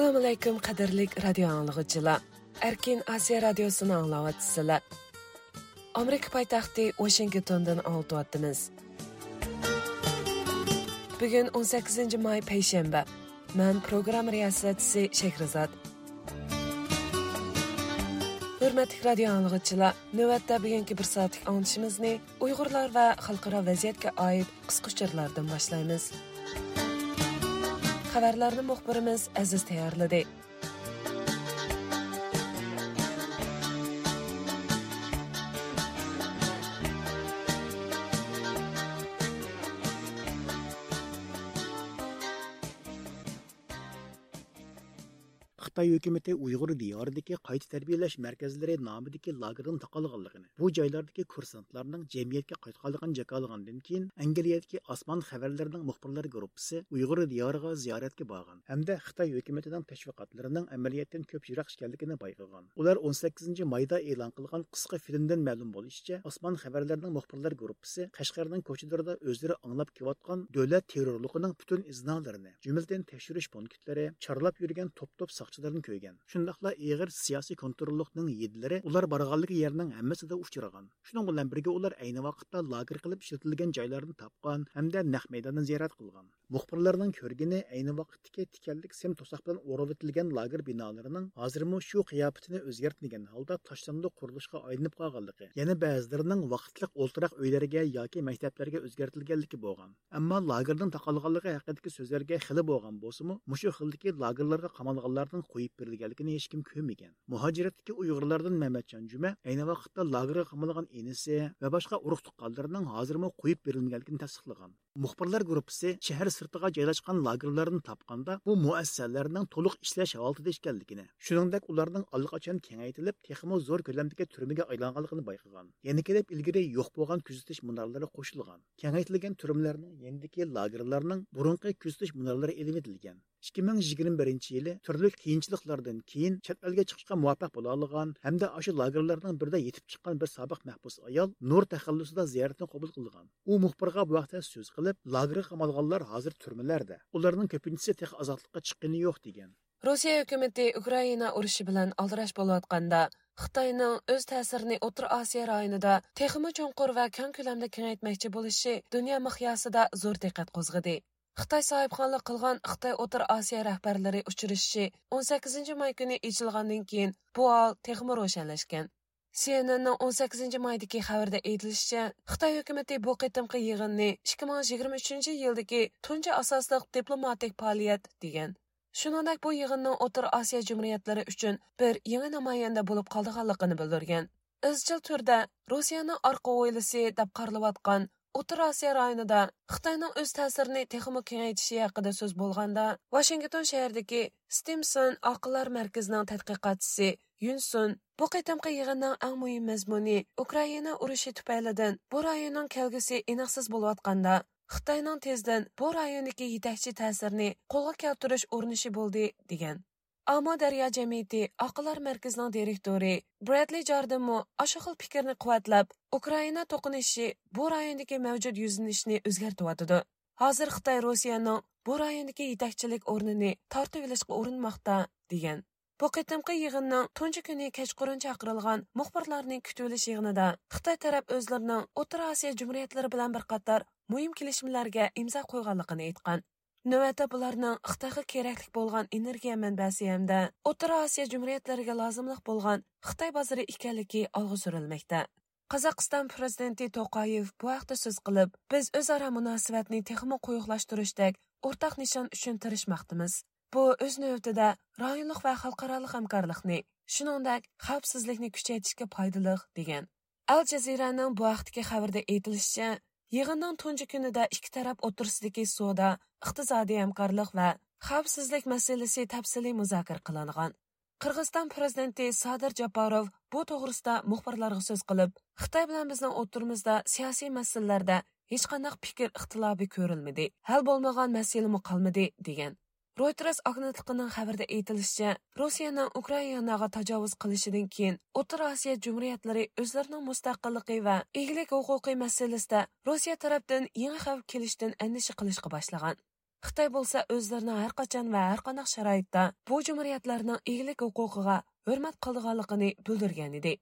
assalomu alaykum qadrli radio anglag'uchilar erkin osiyo radiosini anglayapsizlar amerika poytaxti washingtondan oltyapmiz bugun 18 may payshanba. Man programma riyosatchisi shahrizod. Hurmatli radio anglag'uchilar navbatda bugungi bir soatlik anglishimizni uyg'urlar va xalqaro vaziyatga oid qisqacharlardan boshlaymiz. Xabarlarni muxbirimiz aziz tayyorladi Xitoy hukumati uyg'ur diyoridagi qayta tarbiyalash markazlari nomidagi lagerdan taqalganligini, bu joylardagi kursantlarning jamiyatga qaytganligini jakalagandan keyin Angliyadagi Osmon xabarlarining muxbirlar gruppasi uyg'ur diyoriga ziyoratga borgan hamda Xitoy hukumatining tashviqotlarining amaliyotdan ko'p yiroq ekanligini payqagan Ular 18 mayda e'lon qilgan qisqa filmdan ma'lum bo'lishicha, Osmon xabarlarining muxbirlar gruppasi Qashqarning ko'chalarida o'zlari anglab kelayotgan davlat terrorligining butun iznolarini, jumladan tekshirish punktlari, chorlab yurgan top-top soqchilar soqchilarni ko'rgan shundoqla ig'ir siyosiy kontrollikning yedilari ular borganligi yerning hammasida uchragan shuning bilan birga ular ayni vaqtda lager qilib ishlatilgan joylarni topgan hamda naq maydonni ziyorat qilgan muxbirlarning ko'rgini ayni vaqtdagi tikanlik sem to'saq bilan o'rnatilgan lager binolarining hozirmi shu qiyofatini o'zgartmagan holda tashlandiq qurilishga aylanib qolganligi yana ba'zilarining vaqtliq o'ltiraq uylariga yoki maktablarga o'zgartirilganligi bo'lgan ammo lagerning taqalganligi haqidagi so'zlarga xili bo'lgan bo'lsimi mushu xildagi lagerlarga qamalganlarning qo'yib berilganligini hech kim ko'rmagan. Muhojiratdagi uyg'urlardan mamatjon juma ayni vaqtda lagerga qamalgan enisi va boshqa urug' tuqqanlarning hozirmi qo'yib berilganligini tasdiqlagan. Muxbirlar guruhi shahar sirtiga joylashgan lagerlarni topganda bu muassasalarning to'liq ishlash holatida ekanligini shuningdek ularning allaqachon kengaytirilib texmo zo'r ko'lamdagi turmaga aylanganligini bayqagan. Yana kelib ilgari yo'q bo'lgan kuzatish munarlari qo'shilgan. Kengaytirilgan turmlarning yendiki lagerlarning burunqi kuzatish munarlari 2021 yili turli qiyinchiliklardan keyin chet elga chiqishga muvaffaq bo'la olgan hamda o'sha lagerlardan birida yetib chiqqan bir sobiq mahbus ayol nur taxallusida ziyoratni qabul qilgan. U muxbirga bu vaqtda so'z qilib lagerga qamalganlar hozir turmalarda ularning ko'pinchisi tex ozodlikqa chiqqani yo'q degan. Rossiya hukumati ukraina urushi bilan aldirash bo'layotganda xitoyning o'z ta'sirini o'rta osiyo rayonida texmi cho'nqur va keng ko'lamda kengaytmoqchi bo'lishi dunyo miqyosida zo'r diqqat qo'zg'adi. Xitoy sohibxonlik qilgan Xitoy O'tir Osiyo rahbarlari uchrashishi 18 may kuni echilgandan keyin bu hol texmi ro'shanlashgan. CNNning 18 maydagi xabarda aytilishicha, Xitoy hukumati bu qitimqi yig'inni 2023 yildagi tunji asosliq diplomatik faoliyat degan. Shuningdek, bu yig'inning O'tir Osiyo jumriyatlari uchun bir yangi namoyanda bo'lib qolganligini bildirgan. Izchil turda Rossiyaning orqa o'ylisi deb qaralayotgan O'tir Osiyo rayonida Xitoyning o'z ta'sirini texmo kengaytishi haqida so'z bo'lganda, Washington shahridagi Stimson aqllar markazining tadqiqotchisi Yunsun bu qatamqi yig'inning eng muhim mazmuni Ukraina urushi tufaylidan bu rayonning kelgusi aniqsiz bo'layotganda Xitoyning tezdan bu rayondagi yetakchi ta'sirini qo'lga keltirish urinishi bo'ldi degan. Amo Daryo jamiyati aqllar markazining direktori Bradley Jardinmo ashu xil fikrni quvvatlab, Ukraina to'qinishi bu rayondagi mavjud yuzinishni o'zgartiryotidi. Hozir Xitoy Rossiyaning bu rayondagi yetakchilik o'rnini tortib olishga urinmoqda degan. Bu qitimqi yig'inning tunji kuni kechqurun chaqirilgan muxbirlarning kutilish yig'inida Xitoy taraf o'zlarining O'rta Osiyo jumhuriyatlari bilan bir qator muhim kelishimlarga imzo qo'yganligini aytgan. Növətdə bularning Xitayğa keraklik bo'lgan energiya mənbəsi həmdə O'rta Asiya cümhuriyyətlərinə lozimlik bo'lgan Xitoy bozori ekanligi alğı sürülməkdə. Qozog'iston prezidenti To'qayev bu haqda so'z qilib, biz o'zaro munosabatni texmo quyuqlashtirishdek o'rtaq nishon uchun tirishmoqdamiz. Bu o'z navbatida rayonlik va xalqaro hamkorlikni, shuningdek, xavfsizlikni kuchaytirishga foydali degan. Al Jazeeraning bu vaqtdagi xabarda aytilishicha, Yig'inning tunji kunida ikki taraf o'tirsidagi savdo, iqtisodiy hamkorlik va xavfsizlik masalasi tafsiliy muzokara qilingan. Qirg'iziston prezidenti Sadir Japarov bu to'g'risida muxbirlarga so'z qilib, Xitoy bilan bizning o'tirimizda siyosiy masalalarda hech qanday fikr ixtilobi ko'rilmadi, hal bo'lmagan masalami qolmadi degan. Reuters agentligining xabarida aytilishicha, Rossiyaning Ukrainaga tajovuz qilishidan keyin O'rta Osiyo jumhuriyatlari o'zlarining mustaqilligi va egalik huquqi masalasida Rossiya tarafdan yangi xavf kelishidan andisha qilishga boshlagan. Xitoy bo'lsa o'zlarini har qachon va har qanday sharoitda bu jumhuriyatlarning egalik huquqiga hurmat qildiganligini bildirgan edi.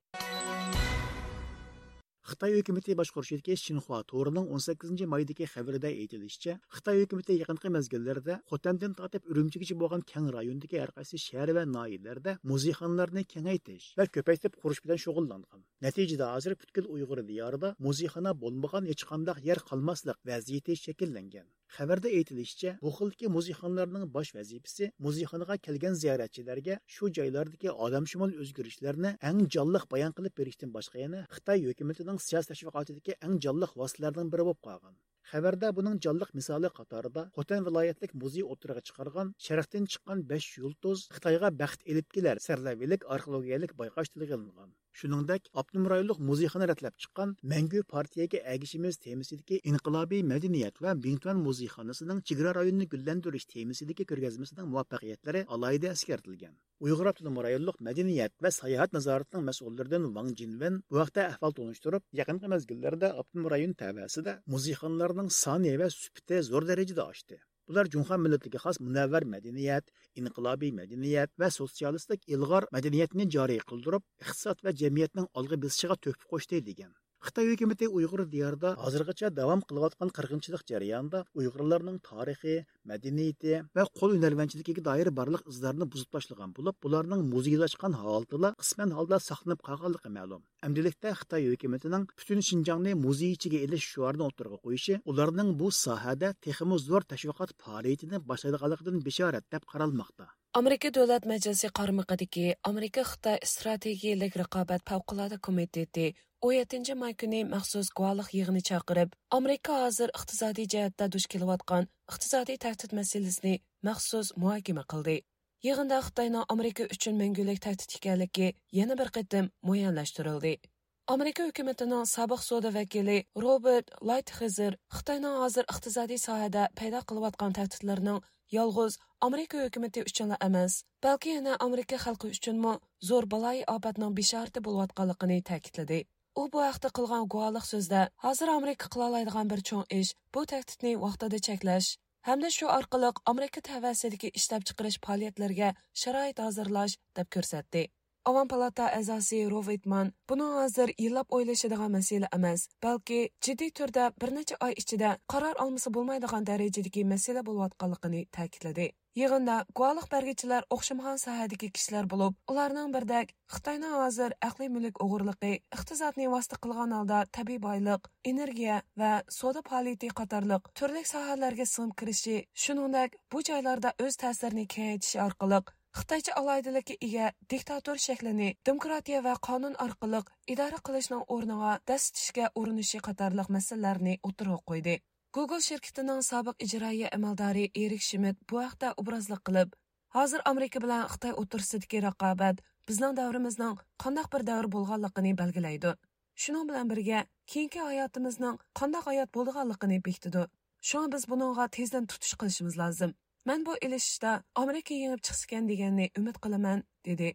Xitoy hukumati boshqarishidagi Xinhua to'rining 18 maydagi xabarida aytilishicha, Xitoy hukumati yaqinqi mezgillarda Xotandan tortib Urumchigacha bo'lgan keng rayondagi har qaysi shahar va noyalarida muzeyxonalarni kengaytirish va ko'paytirib qurish bilan shug'ullangan. Natijada hozir butkul Uyg'ur diyorida muzeyxona bo'lmagan hech qanday yer qolmaslik vaziyati shakllangan. Xabarda aytilishicha, bu xildagi muzeyxonalarning bosh vazifasi muzeyxonaga kelgan ziyoratchilarga shu joylardagi odamshumul o'zgarishlarni eng jonliq bayon qilib berishdan boshqa yana Xitoy hukumatining siyosiy tashviqotidagi eng jonliq vositalardan biri bo'lib qolgan. Xabarda buning jonliq misoli qatorida Xotan viloyatlik muzey o'tirig'i chiqargan sharqdan chiqqan 5 yulduz Xitoyga baxt elib kelar sarlavilik arxeologiyalik bayqash tilga olingan. Shuningdek, Abnum rayonlik muzeyxona ratlab chiqqan Mangu partiyaga agishimiz temisidagi inqilobiy madaniyat va Bingtuan muzeyxonasining chegara rayonini gullantirish temisidagi ko'rgazmasining muvaffaqiyatlari alohida eskartilgan. Uyg'ur Abnum rayonlik madaniyat va sayohat nazoratining mas'ullaridan vang jinven bu vaqtda ahvol tunishtirib, yaqinqi mezgillarda Abnum rayon tavasida muzeyxonalarning soni va supiti zo'r darajada oshdi. Bular Cunxan millatiga xos munavvar madaniyat, inqilobiy madaniyat va sotsialistik ilg'or madaniyatni joriy qildirib, iqtisod va jamiyatning olg'a besishiga to'hfa qo'shdi degan. Xitoy hukumati Uyg'ur diyorida hozirgacha davom qilayotgan qirg'inchilik jarayonida Uyg'urlarning tarixi, madaniyati va qo'l yo'nalvanchiligiga doir barliq izlarni buzib tashlagan bo'lib, bularning muzeylashgan holatida qisman holda saqlanib qolganligi ma'lum. Amdilikda Xitoy hukumatining butun Shinjongni muzey ichiga ilish shuarini o'tirg'a qo'yishi ularning bu sohada texmi zo'r tashviqot faoliyatini boshlaydiganligidan bishorat deb qaralmoqda. Amerika Davlat Majlisi qarmog'idagi Amerika Xitoy strategiyalik raqobat favqulodda komiteti 17 may kuni maxsus guvohlik yig'ini chaqirib, Amerika hozir iqtisodiy jihatda duch kelayotgan iqtisodiy tahdid masalasini maxsus muhokama qildi. Yig'inda Xitoyning Amerika uchun mangulik tahdid ekanligi yana bir qatim muayyanlashtirildi. Amerika hukumatining sobiq savdo vakili Robert Lighthizer Xitoyning hozir iqtisodiy sohada paydo qilayotgan tahdidlarning yolg'iz Amerika hukumati uchun emas, balki yana Amerika xalqi uchunmi zo'r baloyi ofatning bishorati bo'layotganligini ta'kidladi. U bu haqda qilgan guvohlik so'zda hozir amerika qila oladigan bir cho'ng ish bu tahdidni vaqtida cheklash hamda shu orqali amerika tavasidagi ishlab chiqarish faoliyatlariga sharoit hozirlash deb ko'rsatdi Avam palata a'zosi Rovitman buni hozir yillab o'ylashadigan masala emas, balki jiddiy turda bir necha oy ichida qaror olmasa bo'lmaydigan darajadagi masala bo'layotganligini ta'kidladi. Yig'inda guvohlik bergichilar o'xshamagan sohadagi kishilar bo'lib, ularning birdek Xitoyning hozir aqliy mulk o'g'irligi, iqtisodni vosita qilgan holda tabiiy boylik, energiya va savdo faoliyati qatorliq turli sohalarga singib kirishi, shuningdek bu joylarda o'z ta'sirini kengaytirishi orqali Xitoycha alaydilikka ega diktator shaklini demokratiya va qonun orqali idora qilishning o'rniga dastishga urinishi qatorliq masalalarni o'tirib qo'ydi. Google şirketining sobiq ijroiya amaldori Erik Schmidt bu haqda obrazlik qilib, hozir Amerika bilan Xitoy o'tirsidagi raqobat bizning davrimizning qandoq bir davr bo'lganligini belgilaydi. Shuning bilan birga keyingi hayotimizning qandoq hayot bo'lganligini bekitadi. Shunga biz buningga tezdan tutish qilishimiz lozim. Men bu ilishishda Amerika yengib chiqsin deganni umid qilaman, dedi.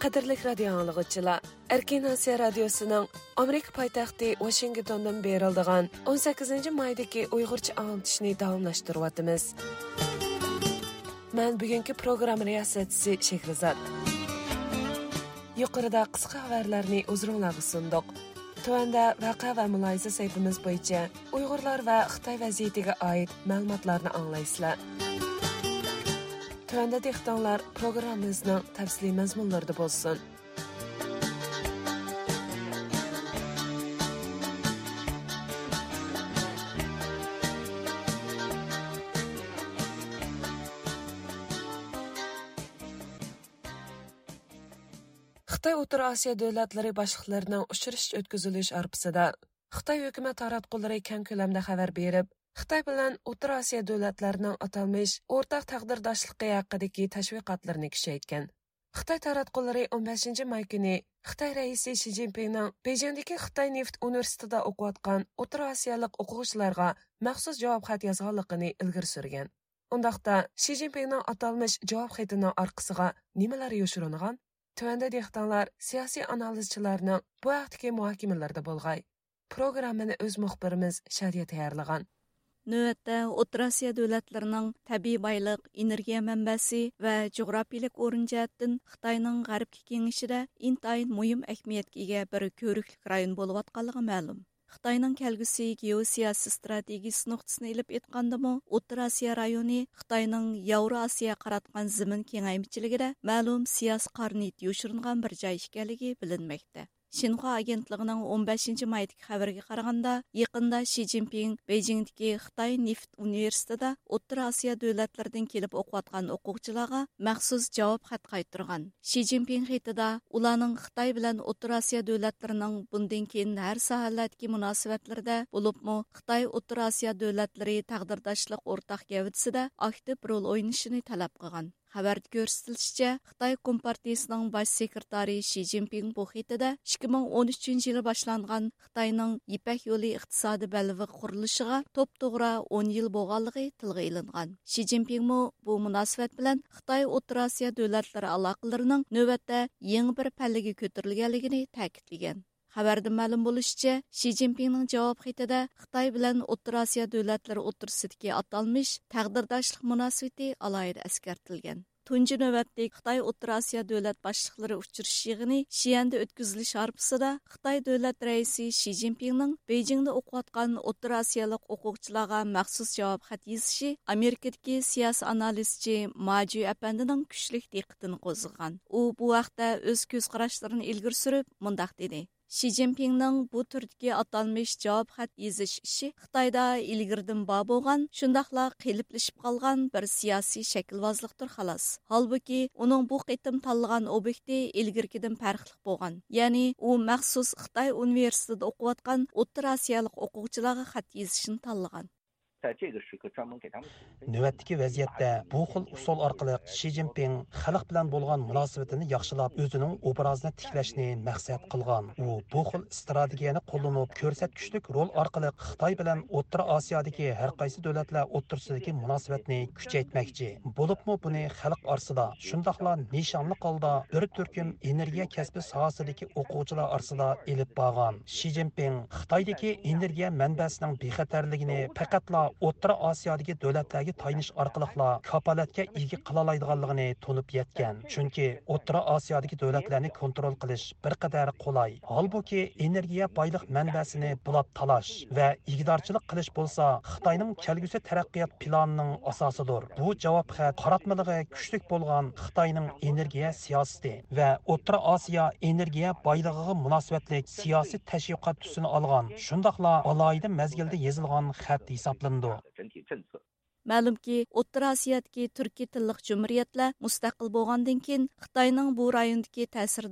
Qadirlik radio anglagıçılar, Erkin Asiya radiosining Amerika poytaxti Washingtondan berildigan 18 maydagi Uyg'urcha anglitishni davomlashtiryapmiz. Men bugungi programma riyosatchisi Shehrizod. Yuqorida qisqa xabarlarni o'zingizlarga sundiq. Tuanda vaqa va muloyiza saytimiz bo'yicha Uyg'urlar va Xitoy vaziyatiga oid ma'lumotlarni anglaysizlar. Tövəndə dixtanlar proqramımızın təfsili məzmunları da bolsun. Xitay O'rta Osiyo davlatlari boshliqlarining uchrashish o'tkazilish arpasida Xitoy hukumat taratqullari keng ko'lamda xabar berib, Xitoy bilan O'rta Osiyo davlatlarining atalmish o'rtaq taqdirdoshligi haqidagi tashviqotlarni kuchaytgan. Xitoy taratqullari 15 may kuni Xitoy raisi Shi Jinpingning Bejingdagi Xitoy neft universitetida o'qiyotgan O'rta Osiyolik o'quvchilarga maxsus javob xat yozganligini ilgari surgan. Undaqda Shi Jinpingning atalmish javob xatining orqasiga nimalar yoshiringan? Tövəndə dehqonlar siyosiy analizchilarning bu haqdagi muhokamalarda bo'lg'ay. Programmani o'z muxbirimiz Shadiya tayyorlagan. Asiya dövlətlərinin təbii baylıq, energiya mənbəsi və coğrafiyalik orun cəhətdən Xitayının Qərbki kengişində intayın mühim əhəmiyyətə ega bir körüklük rayon olub atqanlığı məlum. Xitayның кәлгісі геосияси стратегиясы нұқтысыны еліп Оттыр Асия районы Xitayның Яура Асия қаратқан зімін кеңаймчілігіде мәлум сияс қарнет юшырынған бір жай ішкәлігі білінмекті. Шинхуа агентлігінің 15 майдық хабарға қарағанда, еқында Ши Цзиньпин Бейджиңдегі Қытай нефт университетіда Оттыр Асия дөләтлерден келіп оқуатқан оқуғчыларға мәқсіз жауап хат қайтырған. Ши Цзиньпин хейтіда уланың Қытай білән Оттыр Азия дөләтлерінің бұнден кейін әр сахаләтке мұнасыбәтлерді болыпмы Қытай Оттыр Азия дөләтлері тағдырдашлық ортақ кәвітсі актив рөл ойнышыны талап қылған. Хабарда көрсөтүлүшчө, Қытай Компартиясының бас секретары Ши Цзиньпин бу хитиде 2013 жылы башланган Кытайнын Ипек жолу иктисады бәлви курулушуга топтығыра 10 жыл болгонлугу тилге. Ши Цзиньпин бұл бу мунасабат менен Кытай Отур Азия дөөлөтлөрү алакаларынын нөөбөттө яңы бир паллеге көтөрүлгөнлүгүн Хабарда мәлім болышча, Ши Цзиньпиннің жауап хетеді Қытай білән Отыр Асия дөләтлері отырсыдки аталмыш тәғдірдашлық мұнасуеті алайыр әскертілген. Tunji növbətdə Xitay Otur Asiya dövlət başçıları uçuruş yığını Şiyəndə ötküzülüş arpısıda Xitay dövlət rəisi Xi Jinpingnin Beijingdə oxuyatqan Otur Asiyalıq oxuculara məxsus cavab xət yazışı Amerikadakı siyasi analizçi Maji Əpəndinin güclük diqqətini qozğan. O bu vaxtda öz göz dedi: Си Цзиньпиннің бұл түртке аталмыш жауап хат езіш іші Қытайда елгірдің ба болған, шындақла қиліплішіп қалған бір сияси шәкілвазлықтыр халас. Halbuki оның бұл қитім талған объекті илгіркедің пәрқілік болған. Яғни, о мәқсус Қытай университеті оқуатқан Оттыр Асиялық оқушыларға хат езішін талған. navbatdagi vaziyatda bu xil usul orqali shi zinpin xalq bilan bo'lgan munosabatini yaxshilab o'zining obrazini tiklashni maqsad qilgan. U bu xil strategiyani qo'llanib ko'rsatkichlik rol orqali xitoy bilan o'rta osiyodagi har qaysi davlatlar o'rtasidagi munosabatni kuchaytmoqchi. Bo'libmi buni xalq orasida? Shundoqla nishonli qolda bir turkum energiya kasbi sohasidagi o'quvchilar orasida ilib borgan. Shi zinpin xitoydagi energiya manbasining bexatarligini faqatla o'rta osiyodagi davlatlarga tayinish orqali kapolatga ega qilolaydiganligini to'nib yetgan. Chunki o'rta osiyodagi davlatlarni kontrol qilish bir qadar qulay. Holbuki energiya boylik manbasini bulab talash va igdorchilik qilish bo'lsa xitoyning kelgusi taraqqiyot planining asosidir. Bu javob xat qaratmaligi kuchli bo'lgan xitoyning energiya siyosati va o'rta osiyo energiya boyligiga munosabatli siyosiy tashviqot tusini olgan. Shundoqla alohida mazgilda yozilgan xat hisoblanadi. қылынды. Мәлім ки, Оттыр Асиядки Түркі тілік жүміретлі мұстақыл болғандың кен, Қытайның бұ райындыке тәсір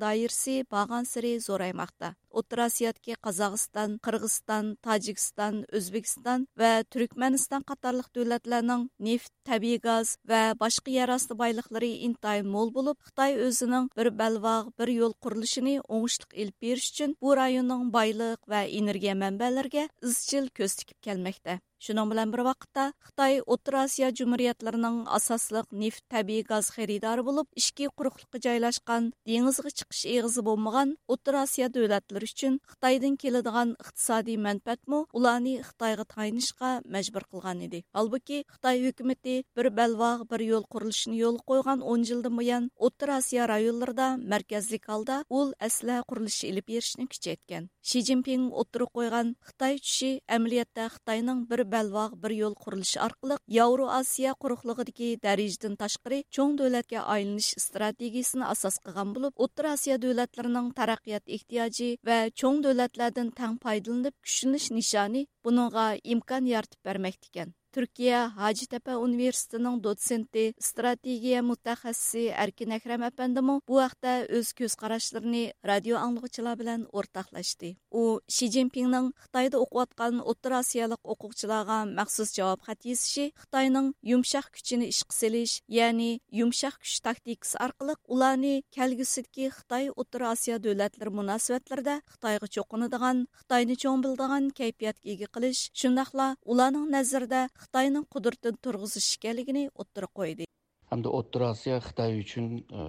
баған сірі зор аймақта. Отрасиятке Қазақстан, Қырғызстан, Таджикстан, Өзбекстан ва Түркменстан қатарлық дәүләтләрнең нефт, табиғи газ ва башка ярасты байлыклары интай мол булып, Хытай өзенең бер балваг, бер юл курылышын оңышлык алып бериш өчен бу районның байлык ва энергия мәнбәләргә изчил көз тикеп келмәктә. Шуның белән бер вакытта Хытай Отыр Азия җумһуриятларының асаслык нефт, табиғи газ хәридары булып, ички курыклыкка җайлашкан, диңгезгә чыгыш эгызе булмаган Отыр Азия дәүләтләре үшін Қытайдың келедіған ұқтысады мәнпәт мұ, ұланы Қытайға тайнышқа мәжбір қылған еді. Албуки Қытай үкіметі бір бәлвағы бір ел құрылышын ел қойған 10 жылды мұян, Оттыр Асия райылырда, мәркәзлік алда ол әсілі құрылышы еліп ершіні күчеткен. Ши Цзиньпин отыры қойған Қытай түші әмілетті Қытайның бір бәлвағы бір ел құрылышы арқылық Яуру Асия құрықлығыдекі дәрежеден ташқыры чоң дөләтке айлыныш стратегиясын асас қыған болып, Оттыр Асия дөләтлерінің тарақият ихтияжы va cho'ng davlatlardan tang foydalanib kuchlanish nishoni buningga imkon yaratib bermoqda ekan. Түркия Хажитепе университетінің доценті, стратегия мutaxassisi Erkin Akram әпәндімі bu vaqtda өз көз қарашларыны радио аңлығычылар білән ортақлашты. У Ши Джинпиннің Қытайда оқуатқан Отыр Асиялық оқуқчыларға мәқсус жауап хат Қытайның юмшақ күчіні ішқіселіш, яғни юмшақ күш тактикасы арқылық уланы кәлгісідкі Қытай Отыр Асия дөләтлер мұнасуәтлерді Қытайға чоқынадыған, Қытайны чоң білдіған кәйпиятке егі қылыш, шындақла уланың нәзірді Xitoyning qudratini turg'izish ekanligini o'ttira qo'ydi. hamda O'rta Osiyo Xitoy uchun e,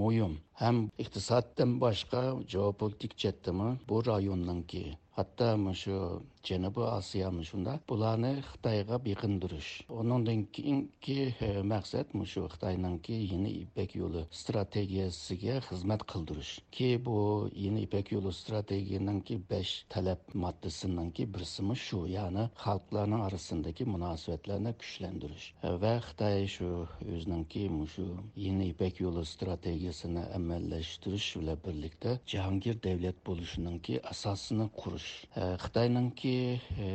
muhim. Ham iqtisoddan boshqa geopolitik jihatdan bu rayonningki hatto shu janubiy osiyoni shunda bularni xitoyga beqindirish undan keyingi e, maqsad shu xitoyninki yeni ipak yo'li strategiyasiga xizmat qildirish ki bu yeni ipak yo'li strategiyaninki besh talab moddasiniki birisi shu ya'ni xalqlarning orasidagi munosabatlarni kuchlantirish e, va xitoy shu o'zininki shu yeni ipak yo'li strategiyasini amallashtirish bilan birlikda jahongir davlat bo'lishininki asosini qurish xitoyninki e,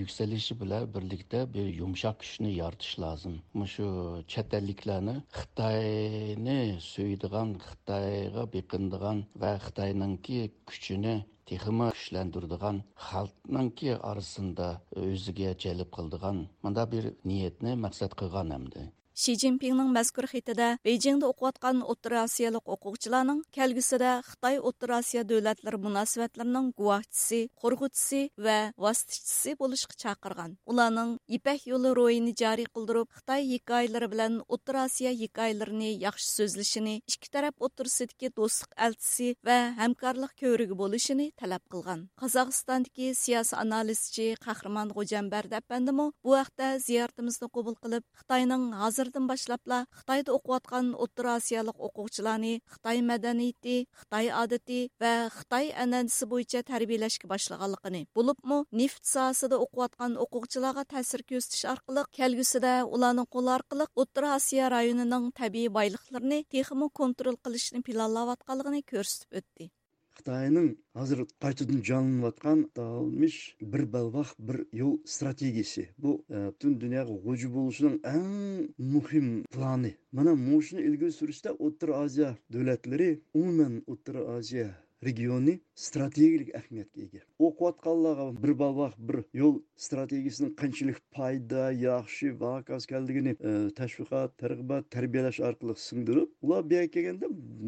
yuksalishi yükselishi bilan birlikda bir yumshoq kuchni yoritish lozim. Shu chet elliklarni xitoyni suydigan xitoyga beqindigan va xitoyninki kuchini texima kuchlantirdigan xalqninki orasida o'ziga jalb qildigan manda bir niyatni maqsad qilgan hamdi Ши Цзиньпиннің мәзкүр хитіде Бейджіңді оқуатқан Отыр Асиялық оқуғчыларның кәлгісіде Қытай Отыр Асия дөләтлер мұнасуәтлерінің гуахчысы, қорғытшысы вә вастышчысы болышқы чақырған. Оланың Ипәк yolu ro'yini joriy qildirib xitoy hikoyalari bilan o'rta osiyo hikoyalarini yaxshi so'zlashini ikki taraf o'tirsidagi do'stlik elchisi va hamkorlik ko'rigi bo'lishini talab qilgan qozog'istondagi siyosiy analizchi qahramon g'o'jambardi appandimu bu haqda ziyoratimizni qabul qilib xitoyning ғасырдың башлапла Қытайды оқуатқан ұттыр асиялық оқуғчыланы Қытай мәдәнейті, Қытай адыты вә Қытай әнәндісі бойынша тәрбиелешкі башлығалықыны. Бұлып мұ, нефт саасыды оқуатқан оқуғчылаға тәсір көстіш арқылық, кәлгісі дә ұланың қол арқылық ұттыр асия районының тәбейі байлықларыны текімі контрол қылышының пилалаватқалығыны көрсіп өтті. Қытайның азыр қайтадан жанланыватқан аталмыш бір балбақ бір жол стратегиясы. Бұл бүтін э, дүнияға ғожу болушының ең мұхим планы. Мына мұшыны ілгі сүрісте Оттыр Азия дәулетлері ұмымен Оттыр Азия ahamiyatga ega o'qiyotganlarga bir balvoq bir yo'l strategiyasining qanchalik foyda yaxshi vakaz ekanligini e, tashviqot targ'ibot tarbiyalash orqali singdirib ular bu yerga kelganda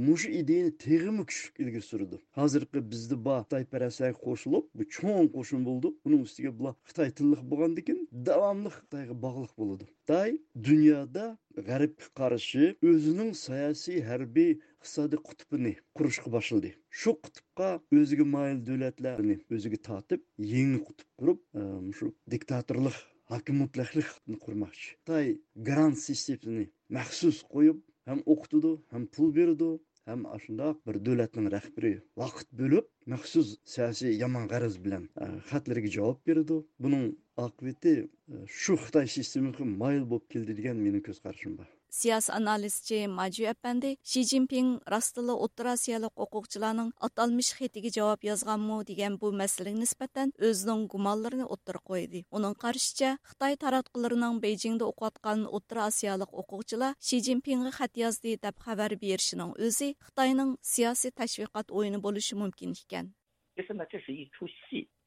mushu ideyani teg'imi kuchli ilgari surdi hozirgi bizda bor xitoyparastlarga qo'shilib bu cho'ng qo'shin bo'ldi uning ustiga bular xitoy tilliq bo'lgandan keyin davomli xitoyga bog'liq bo'ladi xitoy dunyoda g'arbga qarshi o'zining siyosiy harbiy iqtisodiy qutbini qurishga boshladi. Shu qutbga o'ziga moyil davlatlarni o'ziga tortib yangi qutb qurib e, shu diktatorlik hokim mutlaqlikni qurmoqchi. Xitoy grant sistemini maxsus qo'yib ham o'qitadi ham pul beradi ham shundoq bir davlatning rahbari vaqt bo'lib maxsus siyosiy yomon g'araz bilan e, xatlarga javob beradi. Buning oqibati e, shu xitoy sistemaga moyil bo'lib keldi degan mening ko'z qarashim bor. Siyosiy analizchi Maju Apandi Shi Jinping rastla O'rta Asiyalik o'quvchilarning atalmish xetiga javob yozganmi degan bu masalaga nisbatan o'zining gumonlarini o'ttira qo'ydi. Uning qarishicha, Xitoy taratqullarining Beijingda o'qiyotgan O'rta Asiyalik o'quvchilar Shi Jinpingga xat yozdi deb xabar berishining o'zi Xitoyning siyosiy tashviqot o'yini bo'lishi mumkin ekan.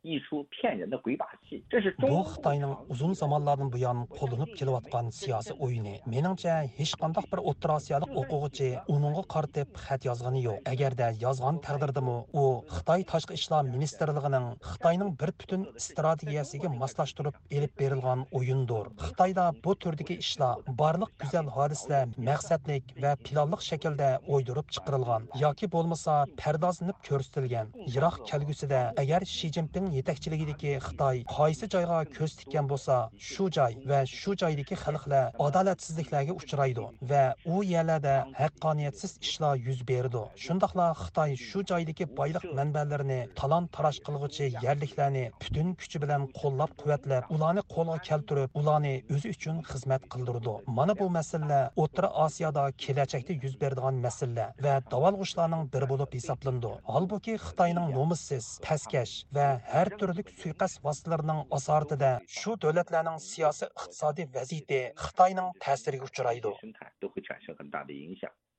其实呢，这是一出戏。一出骗人的鬼把戏。这是 bu xitoyning uzun zamonlardan buyon qo'llanib kelayotgan siyosiy o'yini meningcha hech qanday bir o'rta osiyolik o'quvchi uningga qaratib xat yozgani yo'q agarda yozgan taqdirdami u xitoy tashqi ishlar ministrligining xitoyning bir butun strategiyasiga moslashtirib elib berilgan o'yindir xitoyda bu turdagi ishlar barliq go'zal hodisalar maqsadlik va planliq shaklda o'ydirib chiqarilgan yoki bo'lmasa pardozlanib ko'rsatilgan yiroq kelgusida agar shi zinpin yetakchiligidagi xitoy qaysi joyga ko'z tikkan bo'lsa shu joy va shu joydagi xalqlar adolatsizliklarga uchraydi va u yerlarda haqqoniyatsiz ishlar yuz berdi. Shundoqla xitoy shu joydagi boyliq manbalarini talon taroj qilg'uchi yerliklarni butun kuchi bilan qo'llab quvvatlab ularni qo'lga keltirib ularni o'zi uchun xizmat qildirdi. Mana bu masala o'rta osiyoda kelajakda yuz beradigan masala va davolg'ushlarning biri bo'lib hisoblandi. Holbuki xitoyning nomussiz pastkash va har har turlik suiqasd vositalarining asoratida shu davlatlarning siyosiy iqtisodiy vaziyati xitoyning ta'siriga uchraydi.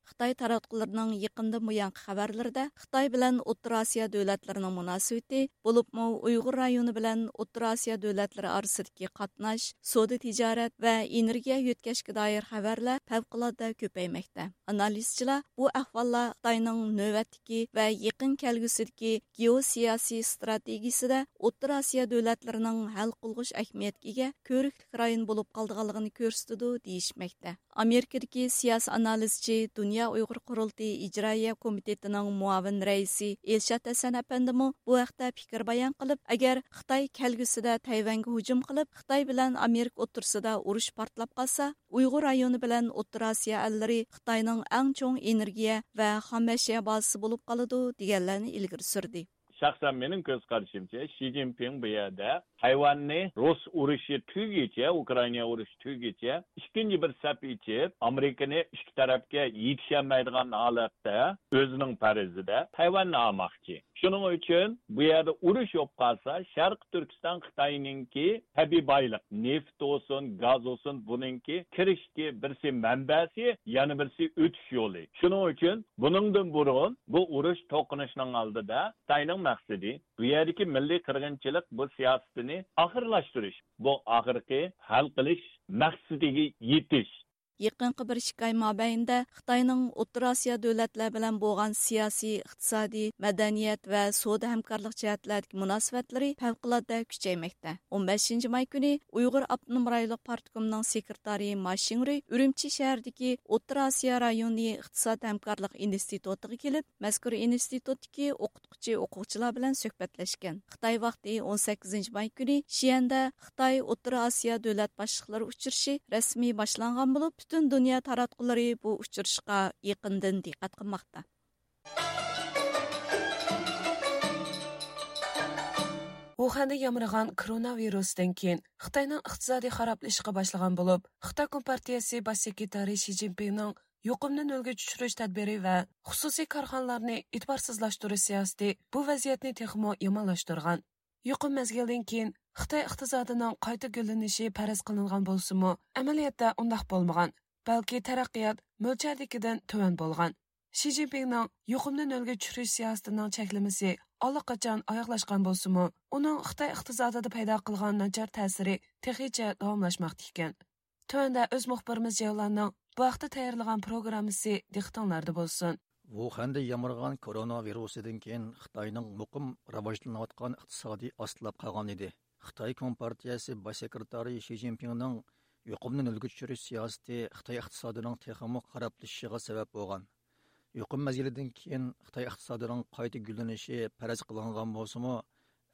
Xitay таратқыларының яқында мұяңқы хабарларда Xitay bilan O'rta Osiyo davlatlarining munosabati, bo'libmi Uyg'ur rayoni bilan O'rta Osiyo davlatlari orasidagi qatnash, sodi tijorat va energiya yetkazishga doir xabarlar favqulodda ko'paymoqda. Analizchilar bu ahvollar Xitoyning navbatdagi va yaqin kelgusidagi geosiyosiy strategiyasida O'rta Osiyo davlatlarining hal qilg'ish ahamiyatiga ko'riklik rayon bo'lib qolganligini ko'rsatadi deyishmoqda. Amerikadagi siyosiy analizchi Dünya Uyghur Qurultayı İcraiya Komitetining muavin raisi Elshad Hasan apandimi bu haqda fikr bayon qilib, agar Xitoy kelgusida Tayvanga hujum qilib, Xitoy bilan Amerika o'tirsida urush portlab qolsa, Uyg'ur rayoni bilan O'rta Osiyo allari Xitoyning eng cho'ng energiya va xomashya bazasi bo'lib qoladi deganlarni ilgari surdi. Shaxsan mening ko'z qarashimcha shi zinpin bu yerda tayvanni rus urushi tugagicha ukraina urushi tugagicha ikkinchi bir sap ichib amerikani ikki tarafga yetisholmaydigan holatda o'zining parizida tayvanni olmoqchi shuning uchun bu yerda urush bo'lib qolsa sharq turkiston xitoyninki tabiiy boyliq neft bo'lsin gaz bo'lsin buninki kirishki birsi manbasi yana birsi o'tish yo'li. Shuning uchun buningdan burun bu urush to'qinishning oldida xitoyning maqsadi bu yerdagi milliy qirg'inchilik bu siyosatini oxirlashtirish bu oxirgi hal qilish maqsadiga yetish. Yaqinqi bir ikki oy mobaynida Xitoyning O'rta Osiyo davlatlari bilan bo'lgan siyosiy, iqtisodiy, madaniyat va savdo hamkorlik jihatlaridagi munosabatlari favqulodda kuchaymoqda. 15 may kuni Uyg'ur Abnum rayonlik partkomining sekretari Ma Shingri Urumchi shahridagi O'rta Osiyo rayoni iqtisod hamkorlik institutiga kelib, mazkur institutdagi o'qituvchi o'quvchilar bilan suhbatlashgan. Xitoy vaqti 18 may kuni Shiyanda Xitoy O'rta Osiyo davlat boshliqlari uchrashishi rasmiy boshlangan bo'lib, butun dunyo taratqullari bu uchrashishga yaqindan diqqat qilmoqda. uxanda yamragan koronavirusdan keyin Xitoyning iqtisodiy xaroblashishga boshlagan bo'lib, Xitoy Kompartiyasi bosh sekretari Shi zinpinning yuqumni nolga tushirish tadbiri va xususiy korxonalarni e'tiborsizlashtirish siyosati bu vaziyatni texmo yomonlashtirgan. Yuqum mezgildan keyin Xitoy iqtisodining qayta gullanishi faraz qilingan bo'lsa-mu, amaliyotda undoq bo'lmagan, balki taraqqiyot mo'ljaldagidan tuvan bo'lgan. Shi Jinpingning yuqumni nolga tushirish siyosatining cheklamasi allaqachon oyoqlashgan bo'lsa-mu, uning Xitoy iqtisodida paydo qilgan nachar ta'siri texicha davomlashmoqda ekan. Tuanda o'z muxbirimiz Javlanning bu haqda tayyorlagan programmasi diqqatinglarda bo'lsin. Wuhanda yamargan koronavirusidan keyin Xitoyning muqim rivojlanayotgan iqtisodiy ostlab qolgan edi. Xitoy Kompartiyasi bosh sekretari Shi Jinpingning yuqumni nolga tushirish siyosati Xitoy iqtisodining texmo qarablashishiga sabab bo'lgan. Yuqum mazgilidan keyin Xitoy iqtisodining qayta gullanishi faraz qilingan bo'lsa-mu,